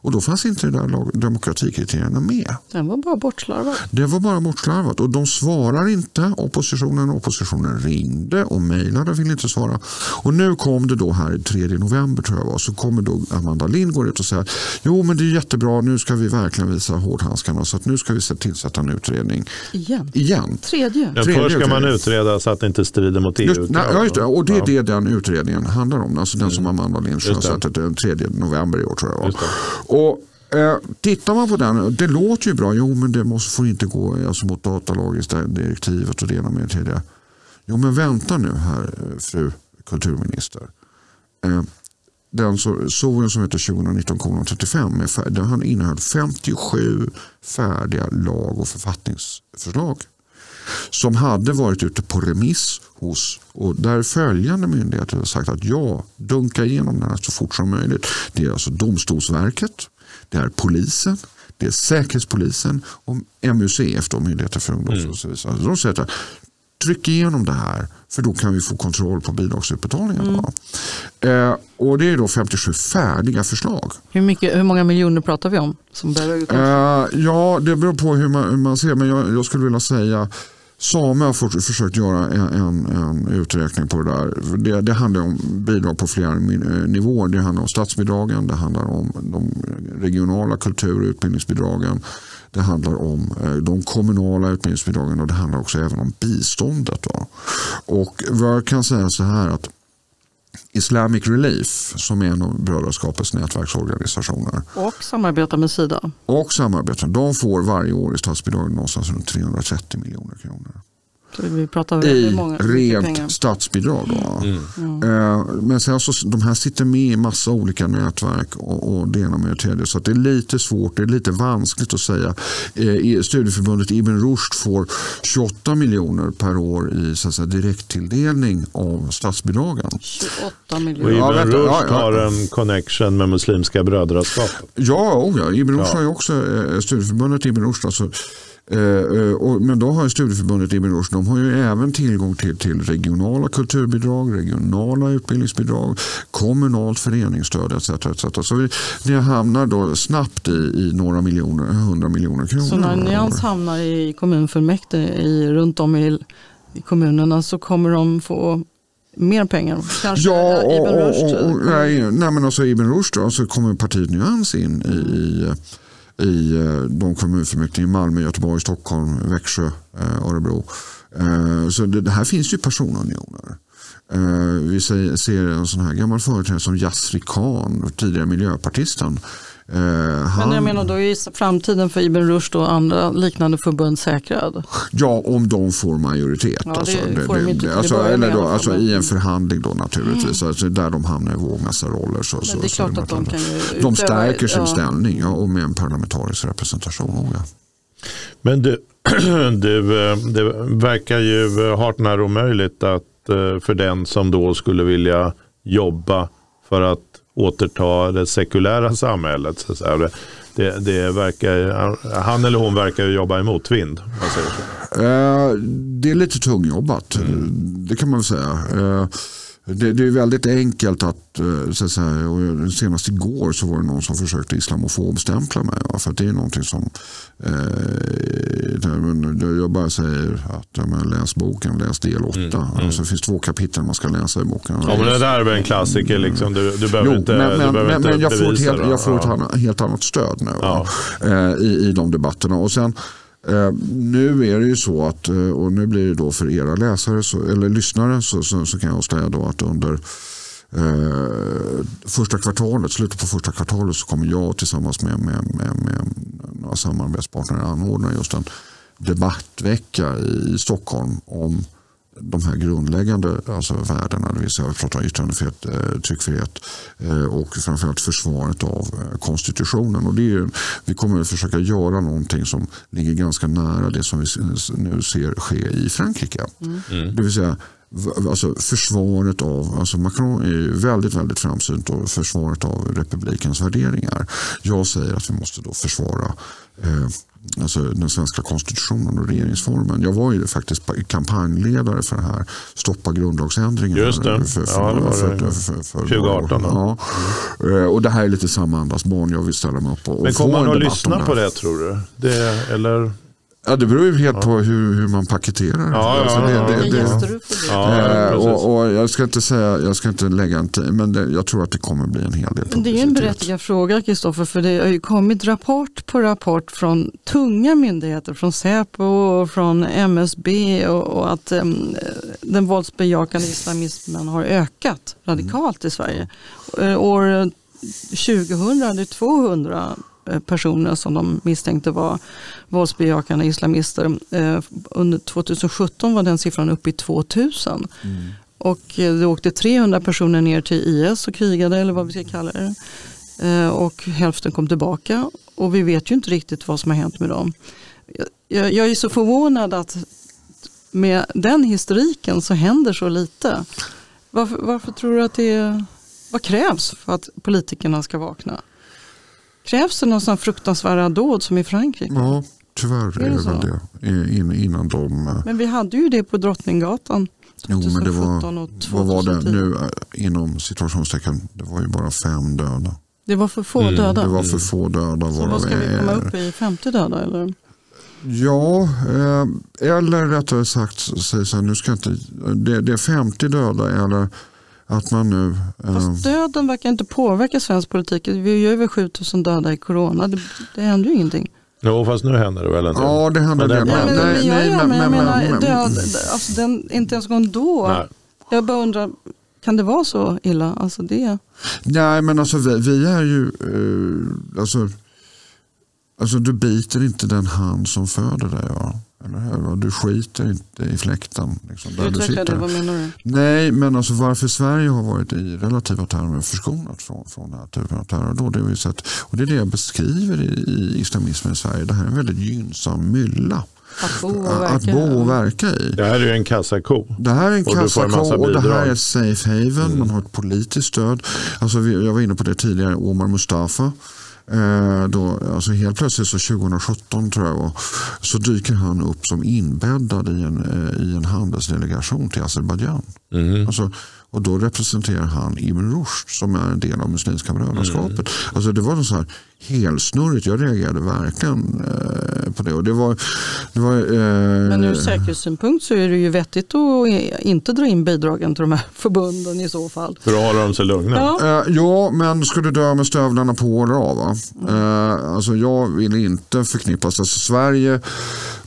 Och då fanns inte där demokratikriterierna med. Den var bara bortslarvad. Det var bara bortslarvat och de svarar inte oppositionen. Oppositionen ringde och mejlade och ville inte svara. Och nu kom det då här 3 november tror jag var så kommer då Amanda Lind går ut och säger jo men det är jättebra nu ska vi verkligen visa hårdhandskarna så att nu ska vi se- tillsätta en utredning Igen. igen. Tredje. Ja, Tredje först ska man utreda så att det inte strider mot Just, EU-krav. nej, ja, just det. Och det är det den utredningen handlar om. Alltså den som Amanda Lind sjösatte den 3 november i år tror jag och, eh, tittar man på den, det låter ju bra. Jo men det måste, får inte gå eh, alltså, mot datalagringsdirektivet eh, och det ena med det tredje. Jo men vänta nu här eh, fru kulturminister. Eh, den så- SOUen som heter 2019-35 den innehöll 57 färdiga lag och författningsförslag som hade varit ute på remiss hos och där följande myndigheter har sagt att ja, dunka igenom den här så fort som möjligt. Det är alltså Domstolsverket, det är polisen, det är Säkerhetspolisen och MUCF, då, Myndigheten för ungdoms och så vidare. De säger att tryck igenom det här för då kan vi få kontroll på bidragsutbetalningarna. Eh, och det är då 57 färdiga förslag. Hur, mycket, hur många miljoner pratar vi om? Som behöver? Eh, ja, det beror på hur man, hur man ser. Men jag, jag skulle vilja säga Same har försökt göra en, en, en uträkning på det där. Det, det handlar om bidrag på flera eh, nivåer. Det handlar om statsbidragen, det handlar om de regionala kultur och utbildningsbidragen. Det handlar om eh, de kommunala utbildningsbidragen och det handlar också även om biståndet. Då. Och vad jag kan säga så här att Islamic Relief som är en av Brödraskapets nätverksorganisationer Och samarbeta med Sida. och samarbeten. De får varje år i statsbidrag någonstans runt 330 miljoner kronor. Vi pratar I många rent statsbidrag. Då. Mm. Eh, Men sen så, de här sitter med i massa olika nätverk och, och det ena med det tredje. Så att det är lite svårt, det är lite vanskligt att säga. Eh, i Studieförbundet Ibn Rushd får 28 miljoner per år i så att säga, direkttilldelning av statsbidragen. 28 Och miljoner. Ja, Ibn Rushd ja, ja. har en connection med Muslimska brödraskapet. Ja, oh ja. Ibn Rushd Ja. har ju också eh, studieförbundet Ibn Rushd. Alltså, och, men då har studieförbundet Ibn Rushd de har ju även tillgång till, till regionala kulturbidrag, regionala utbildningsbidrag, kommunalt föreningsstöd etc. etc. Så vi, det hamnar då snabbt i, i några miljoner, hundra miljoner kronor. Så när Nyans hamnar i kommunfullmäktige i, runt om i, i kommunerna så kommer de få mer pengar. Kanske Ja, och, Ibn Rushd nej, nej, men alltså Ibn Rushd då, så kommer partiet Nyans in i, i, i eh, de kommunfullmäktige i Malmö, Göteborg, Stockholm, Växjö, eh, Örebro. Eh, så det, här finns ju personunioner. Vi ser en sån här gammal företrädare som Yasri Khan, tidigare miljöpartisten. Eh, Men Han, jag menar då är ju framtiden för Ibn Rushd och andra liknande förbund säkrad. Ja, om de får majoritet. Ja, alltså, alltså, eller i då, alltså, men- en förhandling då naturligtvis. Alltså, där de hamnar i vågmästarroller. Så, så, Men det är så klart det att de kan ju De stärker sin ja. ställning ja, och med en parlamentarisk representation. Ja. Men du, du, det verkar ju hart när omöjligt att eh, för den som då skulle vilja jobba för att återta det sekulära samhället. Så att. Det, det, verkar, han eller hon verkar jobba i motvind. Eh, det är lite tungjobbat, mm. det kan man väl säga. Det, det, är väldigt enkelt att, eh, så att säga, och senast igår så var det någon som försökte islamofobstämpla mig. Va? För det är någonting som, eh, jag bara säger att ja, läs boken, läs del 8. Mm, mm. Alltså, det finns två kapitel man ska läsa i boken. Ja, men det där är väl en klassiker, liksom. du, du behöver jo, inte, men, men, inte men jag får ett helt, jag får ett helt annat stöd nu ja. eh, i, i de debatterna. Och sen, Eh, nu är det ju så att, eh, och nu blir det då för era läsare så, eller lyssnare så, så, så kan jag säga då att under eh, första kvartalet, slutet på första kvartalet så kommer jag tillsammans med, med, med, med några samarbetspartner anordna just en debattvecka i Stockholm om de här grundläggande alltså värdena, det vill säga vi pratar yttrandefrihet, eh, tryckfrihet eh, och framförallt försvaret av eh, konstitutionen. Och det är, vi kommer att försöka göra någonting som ligger ganska nära det som vi nu ser ske i Frankrike. Mm. mm. Det vill säga alltså försvaret av, alltså Macron är väldigt, väldigt framsynt och försvaret av republikens värderingar. Jag säger att vi måste då försvara eh, alltså den svenska konstitutionen och regeringsformen. Jag var ju faktiskt kampanjledare för det här Stoppa grundlagsändringen. Just det, för, för, ja, det var för, det. För, för, 2018. Ja. Mm. Och det här är lite samma andas barn jag vill ställa mig upp och Men kommer man att lyssna på det tror du? Det, eller? Ja, det beror ju helt ja. på hur, hur man paketerar ja, alltså det. Ja, det, det, det och, och, jag ska inte säga, jag ska inte lägga en tid, men det, jag tror att det kommer bli en hel del Men Det är en berättigad fråga Kristoffer, för det har ju kommit rapport på rapport från tunga myndigheter, från Säpo och från MSB och, och att um, den våldsbejakande islamismen har ökat radikalt i Sverige. Mm. År 2000 hade 200 personer som de misstänkte var våldsbejakande islamister. Eh, under 2017 var den siffran uppe i 2000. Mm. Och eh, det åkte 300 personer ner till IS och krigade eller vad vi ska kalla det. Eh, och hälften kom tillbaka och vi vet ju inte riktigt vad som har hänt med dem. Jag, jag är så förvånad att med den historiken så händer så lite. Varför, varför tror du att det är, vad krävs för att politikerna ska vakna? Krävs det någon sån fruktansvärda dåd som i Frankrike? Ja, tyvärr är, är det, väl det. In, innan de... Eh, men vi hade ju det på Drottninggatan. 2017 jo, men det var, och 2010. Vad var det nu eh, inom situationstecken? Det var ju bara fem döda. Det var för få mm. döda? Det var för få döda. Så vad ska vi komma upp i? 50 döda eller? Ja, eh, eller rättare sagt, så nu ska inte, det, det är 50 döda eller att man nu... Fast eh, döden verkar inte påverka svensk politik. Vi har ju över 7000 döda i corona. Det, det händer ju ingenting. Jo, fast nu händer det väl en del. Ja, det händer det. Nej, men, nej, men, men, jag menar, död, alltså den, inte ens gång då. Nej. Jag bara undrar, kan det vara så illa? Alltså det. Nej, men alltså vi, vi är ju... Uh, alltså, alltså, du biter inte den hand som föder dig. Ja. Eller hur? Du skiter inte i fläkten. Liksom, där du sitter. Det, vad menar du? Nej, men alltså varför Sverige har varit i relativa termer förskonat från, från den här typen av terror. Då, det, sett, och det är det jag beskriver i, i islamismen i Sverige. Det här är en väldigt gynnsam mylla. Att bo och verka, att bo och verka i. Det här är ju en kassako. Det här är en kassako och det här är safe haven. Mm. Man har ett politiskt stöd. Alltså, jag var inne på det tidigare, Omar Mustafa. Eh, då, alltså helt plötsligt så 2017 tror jag så dyker han upp som inbäddad i en, eh, i en handelsdelegation till Azerbajdzjan. Mm. Alltså, och då representerar han Ibn Rushd som är en del av Muslimska brödraskapet. Mm. Alltså det var något så här helsnurrigt. Jag reagerade verkligen eh, på det. Och det, var, det var, eh, Men ur säkerhetssynpunkt så är det ju vettigt att inte dra in bidragen till de här förbunden i så fall. För att hålla dem sig lugna. Ja, eh, ja men ska du dö med stövlarna på eller av? Va? Eh, alltså jag vill inte förknippas. Alltså Sverige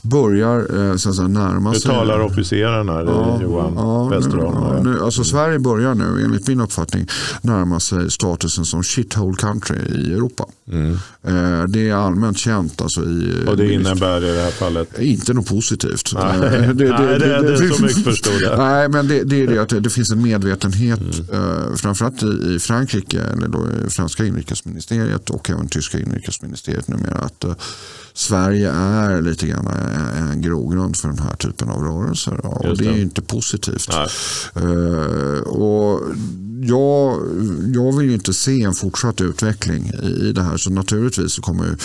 börjar eh, så säga, närma sig. Nu talar officerarna, ja, Johan ja, Westerholm. Ja, nu, alltså Sverige börjar nu, enligt min uppfattning, närma sig statusen som shithole country i Europa. Mm. Eh, det är allmänt känt. Alltså, i, Och det innebär i det här fallet? Inte något positivt. Nej, det, det, det, nej, det, det, är så mycket förstod jag. Nej, men det, det är det att det, finns en medvetenhet, mm. eh, framförallt i, i Frankrike, eller då franska inrikesministeriet och även tyska inrikesministeriet numera, att Sverige är lite grann en grogrund för den här typen av rörelser. Och det. det är inte positivt. Uh, och jag, jag vill ju inte se en fortsatt utveckling i, det här. Så naturligtvis så kommer ju,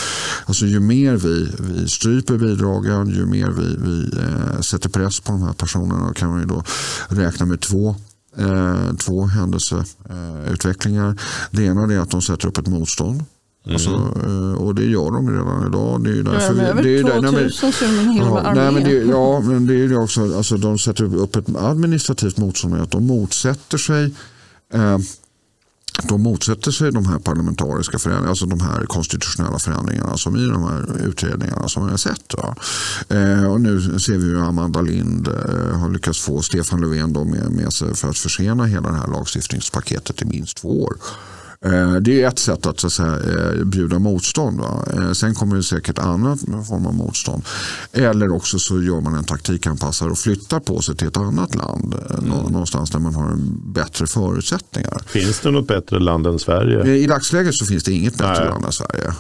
alltså ju mer vi, vi stryper bidragen, ju mer vi, vi eh, sätter press på de här personerna kan man ju då räkna med två eh, två händelseutvecklingar. det ena är att de sätter upp ett motstånd. Mm. Alltså, eh, och det gör de redan idag. Det är därför ja, det är 2000 nej, men, ja, nej, men det, Ja, men det är ju också, alltså, de sätter upp ett administrativt motstånd. Att de motsätter sig eh, de motsätter sig de här parlamentariska förändringarna, alltså de här konstitutionella förändringarna som i de här utredningarna som vi har sett. Eh, och nu ser vi hur Amanda Lind eh, har lyckats få Stefan Löfven med, med sig för att försena hela det här lagstiftningspaketet i minst två år. Eh, det är ett sätt att, så att säga, eh, bjuda motstånd. Va? Eh, sen kommer det säkert annat form av motstånd. Eller också så gör man en taktikanpassare och flyttar på sig till ett annat land. Mm. Någonstans där man har bättre förutsättningar. Finns det något bättre land än Sverige? I dagsläget så finns det inget bättre Nej. land än Sverige.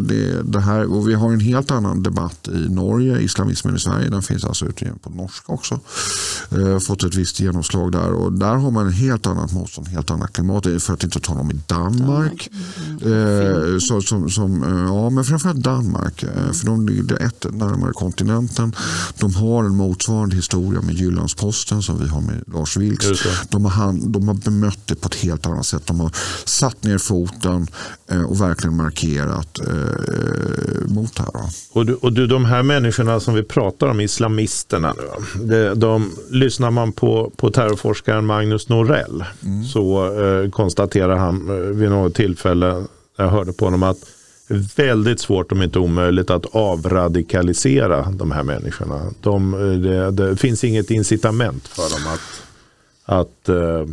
Det, det, här, och vi har en helt annan debatt i Norge. Islamismen i Sverige den finns alltså ute på norska också. Fått ett visst genomslag där. Och där har man en helt annat motstånd, helt annat klimat. För att inte tala om i Danmark. Eh, så, som, som, eh, ja, men framförallt Danmark. Eh, för de ligger ett närmare kontinenten. De har en motsvarande historia med Jyllandsposten som vi har med Lars Vilks. De har, de har bemött det på ett helt annat sätt. De har satt ner foten eh, och verkligen markerat eh, mot det här. Och, du, och du, de här människorna som vi pratar om, islamisterna, nu, de, de, lyssnar man på, på terrorforskaren Magnus Norell mm. så eh, konstaterar han Eh, vid något tillfälle, jag hörde på honom att det är väldigt svårt om inte omöjligt att avradikalisera de här människorna. De, eh, det, det finns inget incitament för dem att, att uh,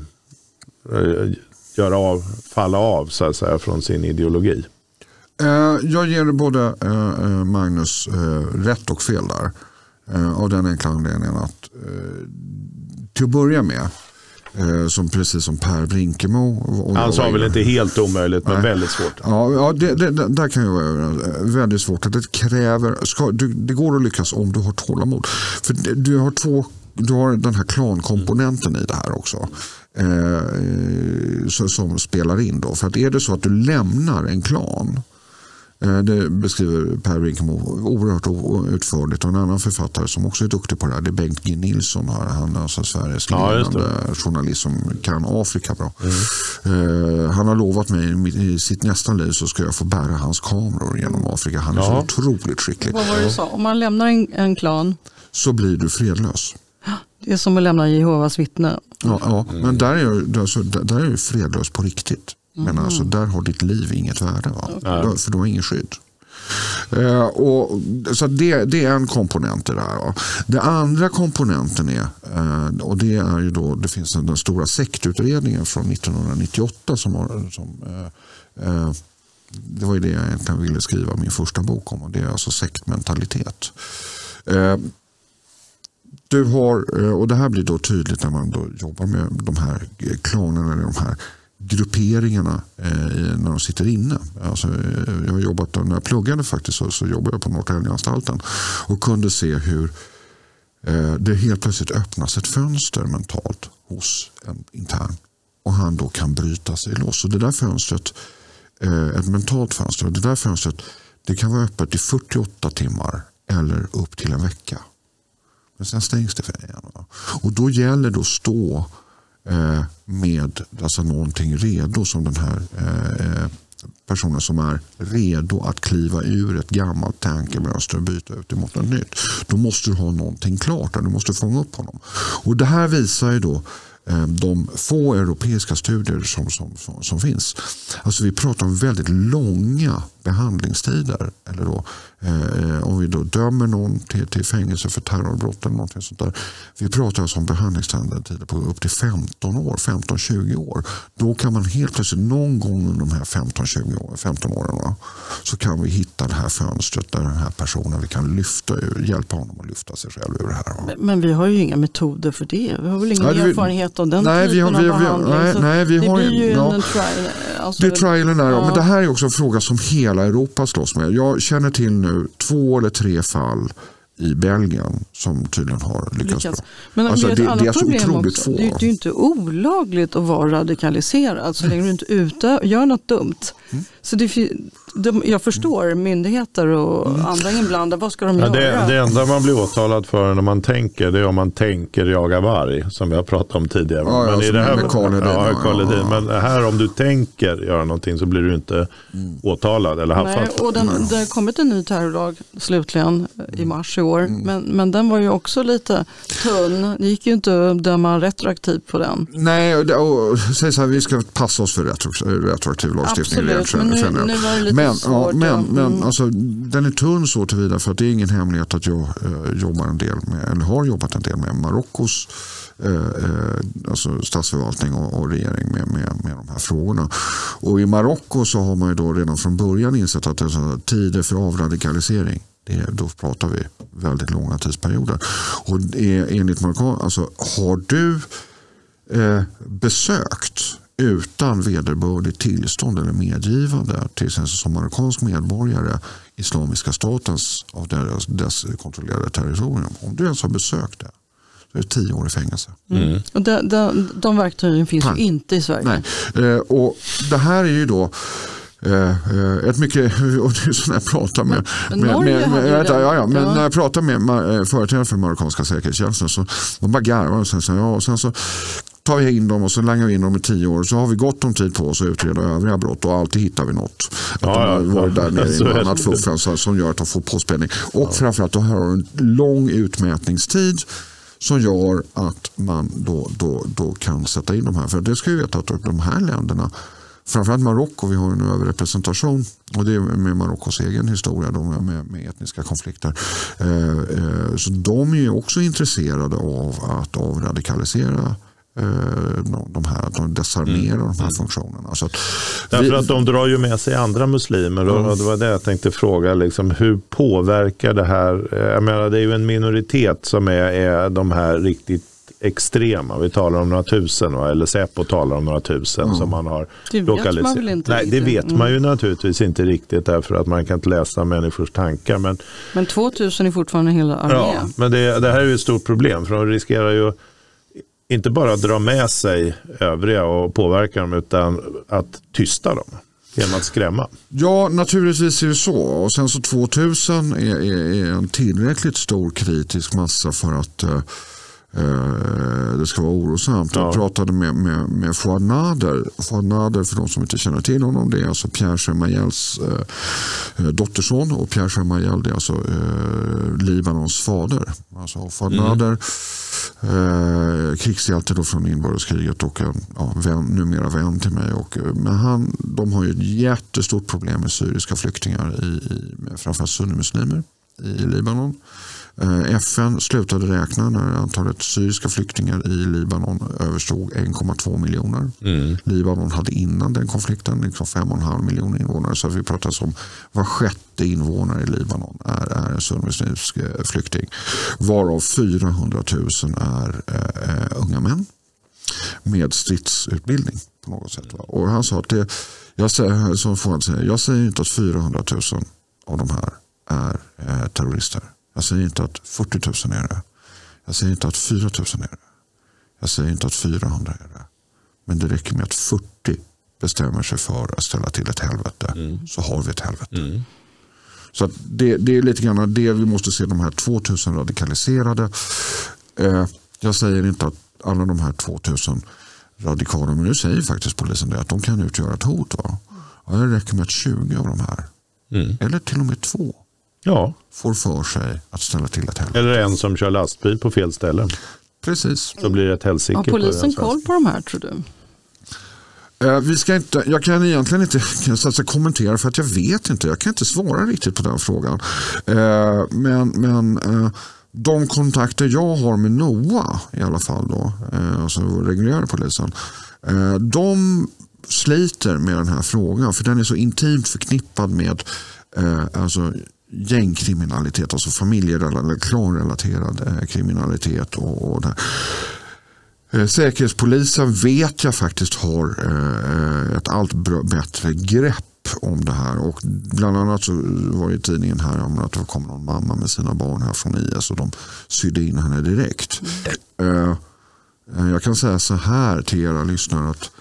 göra av, falla av så att säga, från sin ideologi. Jag ger både Magnus rätt och fel där. Av den enkla anledningen att till att börja med som precis som Per Brinkemo. Han sa väl inte helt omöjligt men Nej. väldigt svårt. Ja, ja det, det, där kan jag vara överens. Väldigt svårt. Det kräver, ska, du, det går att lyckas om du har tålamod. För du har två du har den här klankomponenten i det här också. Eh, som spelar in. Då. För att är det så att du lämnar en klan Eh, det beskriver Per Brinkemo oerhört utförligt. Och en annan författare som också är duktig på det här det är Bengt G Nilsson. Han är alltså Sveriges ledande ja, journalist som kan Afrika bra. Mm. Han har lovat mig i sitt nästa liv så ska jag få bära hans kameror genom Afrika. Han är ja. så otroligt skicklig. Vad var det du sa? Om man lämnar en, en klan? Så blir du fredlös. Det är som att lämna Jehovas vittne. Ja, ja. Men där är, jag, alltså, där är jag fredlös på riktigt. Men mm. alltså, där har ditt liv inget värde. Va? Okay. För du har ingen skydd. Eh, och, så det, det, är en komponent i det här. Då. Den andra komponenten är, eh, och det är ju då, det finns den stora sektutredningen från 1998 som har, som, eh, det var ju det jag egentligen ville skriva min första bok om. Och det är alltså sektmentalitet. Du har, och det här blir då tydligt när man då jobbar med de här klanerna, de här grupperingarna eh, när de sitter inne. Alltså, eh, jag har jobbat, när jag pluggade faktiskt så, så jobbade jag på Norrtäljeanstalten och kunde se hur eh, det helt plötsligt öppnas ett fönster mentalt hos en intern och han då kan bryta sig loss. Och det där fönstret, eh, ett mentalt fönster, det där fönstret det kan vara öppet i 48 timmar eller upp till en vecka. Men sen stängs det för igen. Och då gäller det att stå Eh, med alltså någonting redo som den här eh, eh, personen som är redo att kliva ur ett gammalt tankemönster och byta ut det mot något nytt. Då måste du ha någonting klart. Du måste fånga upp honom. Och Det här visar ju då de få europeiska studier som, som, som, finns. Alltså vi pratar om väldigt långa behandlingstider. Eller då, eh, om vi då dömer någon till, till fängelse för terrorbrott eller någonting sånt där. Vi pratar alltså om behandlingstider på upp till 15 år, 15-20 år. Då kan man helt plötsligt någon gång under de här 15-20 år, 15 åren så kan vi hitta det här fönstret där den här personen vi kan lyfta ur, hjälpa honom att lyfta sig själv ur det här. Men, men vi har ju inga metoder för det. Vi har väl ingen ja, erfarenhet av den nej, typen vi har, av behandling. Nej, nej, vi det har, blir ju ja, en trial. Alltså, det är trialen där, ja. men det här är också en fråga som hela Europa slåss med. Jag känner till nu två eller tre fall i Belgien som tydligen har lyckats Lyckats. bra. Men Alltså, det, är det- det är annat så problem otroligt också. få. Det, är- det är ju inte olagligt att vara radikaliserad så länge du inte ute, gör något dumt. Mm. Så det, de, jag förstår myndigheter och Mm. andra inblandade, vad ska de Ja, göra? det, det enda man blir åtalad för när man tänker det är om man tänker jaga varg som vi har pratat om tidigare. Ja, ja, men i som det här, med ja, ja, ja, ja. Men här om du tänker göra någonting så blir du inte åtalad eller Nej, haffad. och den, det har kommit en ny terrorlag slutligen i mars i år. Mm. Men, men den var ju också lite tunn. Det gick ju inte att döma retroaktivt på den. Nej, och, och, säg så här, vi ska passa oss för retro, retroaktiv lagstiftning. Absolut, men nu, nu var det lite men, ja, svårt. men, ja. men Mm. alltså, den är tunn så tillvida för att det är ingen hemlighet att jag eh, jobbar en del med, eller har jobbat en del med Marockos eh, eh, alltså statsförvaltning och, och regering med, med, med de här frågorna. Och i Marocko så har man ju då redan från början insett att det är tider för avradikalisering då pratar vi väldigt långa tidsperioder. Och enligt Marocko, alltså har du eh, besökt utan vederbörligt tillstånd eller medgivande till exempel som marockansk medborgare Islamiska statens av deras, dess kontrollerade territorium. Om du ens har besökt det så är det tio år i fängelse. Mm. Och de, de, de verktygen finns Nej. ju inte i Sverige. Nej. Eh, och det här är ju då eh, eh, ett mycket, och det är så när jag pratar med, Men med, med, hade ju vänta, den. ja, ja, men Ja. när jag pratar med eh, företrädare för marockanska säkerhetstjänsten så de bara garvar och sen, så, ja, och sen så tar vi in dem och så langar vi in dem i tio år så har vi gott om tid på oss att utreda övriga brott och alltid hittar vi något. Att Ja, de har ja, varit ja. där nere i något annat fuffens som gör att de får påspänning. Och framförallt då har en lång utmätningstid som gör att man då, då, då kan sätta in de här. För det ska vi veta att de här länderna, framförallt Marocko, vi har en överrepresentation och det är med Marockos egen historia då med, med, etniska konflikter. Eh, eh, så de är ju också intresserade av att avradikalisera de, de här, de desarmera de här funktionerna. Så att Därför vi- att de drar ju med sig andra muslimer och och det var det jag tänkte fråga. Liksom, hur påverkar det här? eh, Jag menar, det är ju en minoritet som är, är de här riktigt extrema. Vi talar om några tusen va? eller Säpo talar om några tusen som man har Det vet lokaliserat. man väl inte Nej, det vet man ju naturligtvis inte riktigt därför att man kan inte läsa människors tankar. Men, Men 2000 är fortfarande hela armé. ja, men det, det här är ju ett stort problem för de riskerar ju inte bara dra med sig övriga och påverka dem utan att tysta dem genom att skrämma. Ja, naturligtvis är det så. Och sen så 2000 är, är, är en tillräckligt stor kritisk massa för att eh, det ska vara orosamt. Ja. Jag pratade med, med, med Fouad Nader. Fouad Nader, för de som inte känner till honom, det är alltså Pierre Gemayels eh, eh, dotterson och Pierre Gemayel det är alltså eh, Libanons fader. Alltså Fouad Nader, eh, krigshjälte då från inbördeskriget och en ja, vän, numera vän till mig. Och, eh, men han, de har ju ett jättestort problem med syriska flyktingar, i, i, framförallt sunnimuslimer i Libanon. Eh, FN slutade räkna när antalet syriska flyktingar i Libanon överstod 1,2 miljoner. Libanon hade innan den konflikten liksom 5,5 miljoner invånare. Så vi pratar om var sjätte invånare i Libanon är, är en sunnimuslimsk eh, flykting. Varav 400 000 är eh, eh, unga män med stridsutbildning på något sätt. Va? Och han sa att det, jag säger, som säger, jag säger inte att 400 000 av de här är eh, terrorister. Jag säger inte att 40 000 är det. Jag säger inte att 4 000 är det. Jag säger inte att 400 är det. Men det räcker med att 40 bestämmer sig för att ställa till ett helvete så har vi ett helvete. Så att det, det är lite grann det vi måste se de här 2000 radikaliserade. Eh, jag säger inte att alla de här 2000 radikala, men nu säger faktiskt polisen det att de kan utgöra ett hot. Va? Ja, det räcker med att 20 av de här, eller till och med två, Ja, får för sig att ställa till ett helvete. eller en som kör lastbil på fel ställe. Precis. Så blir det ett helsike. Har på polisen den koll på de här tror du? Eh, vi ska inte, jag kan egentligen inte säga, kommentera för att jag vet inte. Jag kan inte svara riktigt på den frågan. Eh, men men eh, de kontakter jag har med NOA i alla fall, då, alltså reguljära polisen, de sliter med den här frågan för den är så intimt förknippad med alltså, gängkriminalitet, alltså familjerelaterad, klanrelaterad eh, kriminalitet. och, och. Eh, Säkerhetspolisen vet jag faktiskt har eh, ett allt bättre grepp om det här. Och bland annat så var det i tidningen här om att det kom någon mamma med sina barn här från IS och de sydde in henne direkt. Mm. Jag kan säga så här till era lyssnare att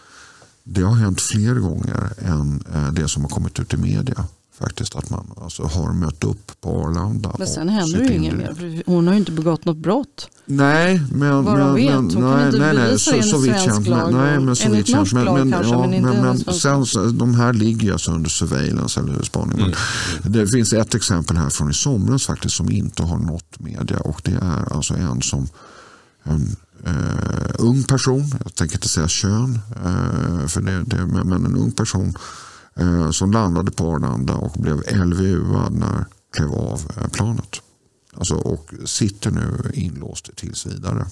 det har hänt fler gånger än det som har kommit ut i media faktiskt att man alltså, har mött upp på Arlanda. Men sen händer det ju inget mer hon har ju inte begått något brott. Nej, men... Vad men, vet, hon nej, kan inte nej, nej, bevisa så, så vitt känt. lag. Nej, men så vitt känt. Men, men, kanske, ja, men, inte men, men sen, de här ligger alltså under surveillance eller spaning. Mm. Det finns ett exempel här från i somras faktiskt som inte har nått media och det är alltså en som en, Uh, ung person, jag tänker inte säga kön, uh, för det, det, men en ung person uh, som landade på Arlanda och blev LVU-ad när klev av planet. Alltså, och sitter nu inlåst tills vidare.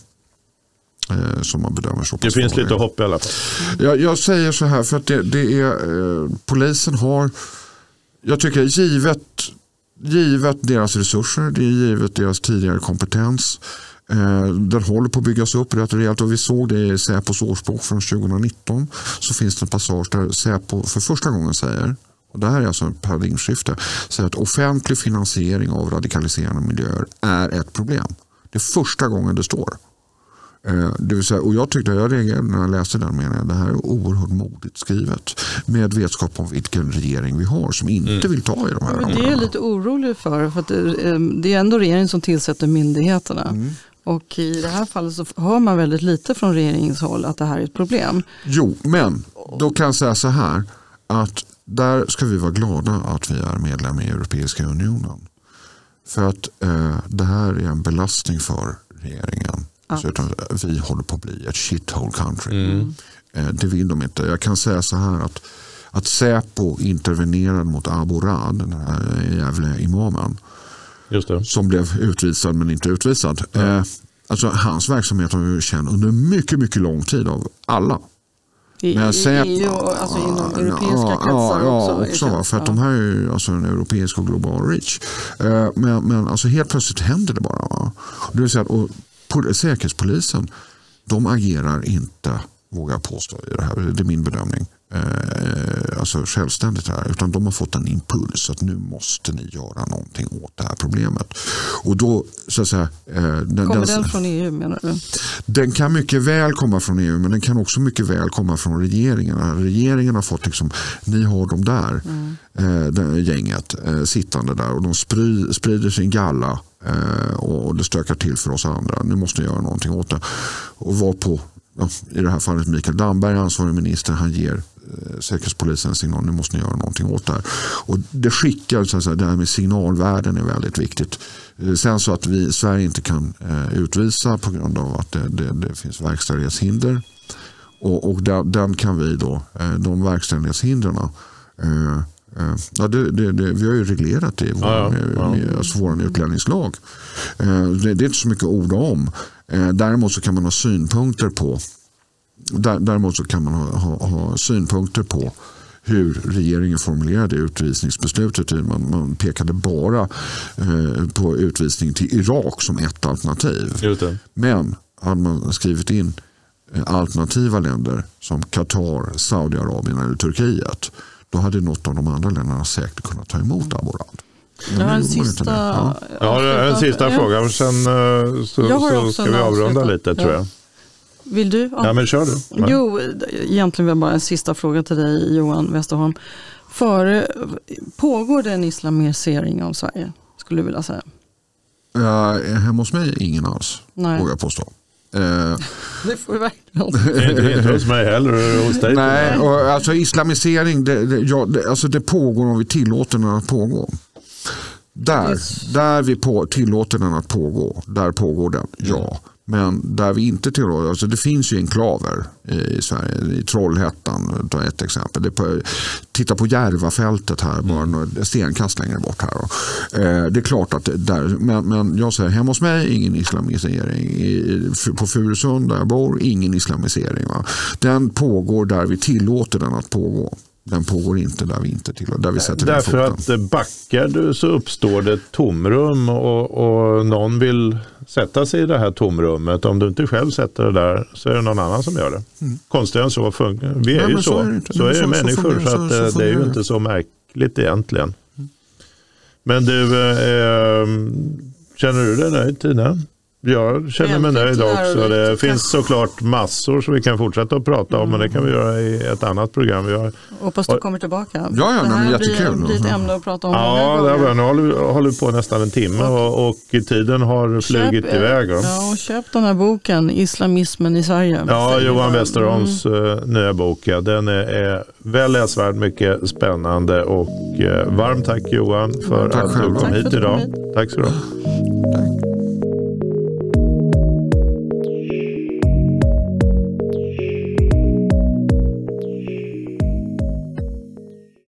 som man bedömer så Det finns lite hopp i alla fall. Jag, jag säger så här för att det, det är polisen har, jag tycker givet, givet deras resurser, det är givet deras tidigare kompetens den håller på att byggas upp rätt rejält och vi såg det i Säpos årsbok från 2019. Så finns det en passage där Säpo för första gången säger, och det här är alltså ett paradigmskifte, säger att offentlig finansiering av radikaliserande miljöer är ett problem. Det är första gången det står. Det vill säga, och jag tyckte jag reagerade när jag läste den meningen. Det här är oerhört modigt skrivet. Med vetskap om vilken regering vi har som inte mm. vill ta i de här Det är jag lite orolig för. för att det är ändå regeringen som tillsätter myndigheterna. Mm. Och i det här fallet så hör man väldigt lite från regeringens håll att det här är ett problem. Jo, men då kan jag säga så här att där ska vi vara glada att vi är medlem i Europeiska unionen. För att eh, det här är en belastning för regeringen. Ja. Så utan vi håller på att bli ett shithole country. Mm. Eh, det vill de inte. Jag kan säga så här att, att Säpo intervenerade mot Abu Rad, den här jävla imamen som blev utvisad men inte utvisad. Ja. Eh, alltså, hans verksamhet har ju känd under mycket, mycket lång tid av alla. I, men Säpo, i EU, alltså inom europeiska ja, kretsar ja, också? också va, för att de här är ju alltså en europeisk och global reach. Eh, men, men alltså helt plötsligt händer det bara. Va? Det vill säga, och Säkerhetspolisen de agerar inte, vågar jag påstå, i det här. Det är min bedömning eh, alltså självständigt här. Utan de har fått en impuls att nu måste ni göra någonting åt det här problemet. Och då, så att säga, eh, den, Kommer den, från EU menar du? Den kan mycket väl komma från EU men den kan också mycket väl komma från regeringen. Regeringen har fått, liksom, ni har dem där, mm. eh, det gänget eh, sittande där och de sprid, sprider sin galla eh, och det stökar till för oss andra. Nu måste ni göra någonting åt det. Och var på i det här fallet Mikael Damberg, ansvarig minister, han ger Eh, Säkerhetspolisen signal, nu måste ni göra någonting åt det här. Och det skickar, så att säga, det här med signalvärden är väldigt viktigt. Eh, sen så att vi i Sverige inte kan eh, utvisa på grund av att det, det, det finns verkställighetshinder. Och, och där, den kan vi då, de verkställighetshindren Ja, det, det, det, vi har ju reglerat det i vår, ja, ja. Med, alltså vår utlänningslag. Det, det är inte så mycket att orda om. Däremot så kan man ha synpunkter på Däremot så kan man ha, ha, ha synpunkter på hur regeringen formulerade utvisningsbeslutet. Man, man pekade bara eh, på utvisning till Irak som ett alternativ. Men hade man skrivit in eh, alternativa länder som Qatar, Saudiarabien eller Turkiet då hade något av de andra länderna säkert kunnat ta emot Aborad. Jag har en sista, ja. Ja, en sista fråga. Sen eh, så, så ska vi avrunda lite tror jag. Vill du? Ja, men kör du. Ja. Jo, egentligen vill jag bara en sista fråga till dig Johan Westerholm. För, pågår det en islamisering av Sverige? Skulle du vilja säga? Ja, hemma hos mig ingen alls, Nej. vågar jag påstå. Eh, det får vi verkligen inte. inte hos mig heller, hos dig. Nej, och alltså islamisering, det, det, ja, det, alltså det pågår om vi tillåter den att pågå. Där, där vi på, tillåter den att pågå, där pågår den, ja. Men där vi inte tillåter, alltså det finns ju enklaver i Sverige, i Trollhättan, ta ett exempel. På, titta på Järvafältet här, bara mm. några stenkast längre bort här. Eh, det är klart att där, men, men jag säger hemma hos mig ingen islamisering. I, på Furusund där jag bor, ingen islamisering. Va? Den pågår där vi tillåter den att pågå. Den pågår inte där vi inte till där vi sätter Därför att eh, backar du så uppstår det tomrum och, och någon vill sätta sig i det här tomrummet. Om du inte själv sätter det där så är det någon annan som gör det. Mm. Konstigare än så funkar Vi är Nej, ju så. Så är det, så är så, människor så, att så, det är ju inte så märkligt egentligen. Mm. Men du, eh, känner du dig nöjd Tina? Jag känner mig nöjd också. Det finns såklart massor som vi kan fortsätta att prata om, mm. men det kan vi göra i ett annat program. Vi har... Hoppas du kommer tillbaka. Ja, ja, det här blir, blir ett ämne att prata om. Ja, det har, nu håller, håller vi på nästan en timme och, och tiden har flugit köp, iväg. Ja, och köp den här boken, Islamismen i Sverige. Ja, Johan Westerholms mm. uh, nya bok. Ja, den är, är väl läsvärd, mycket spännande och uh, varmt tack Johan för tack att du kom hit idag. Tack så du ha.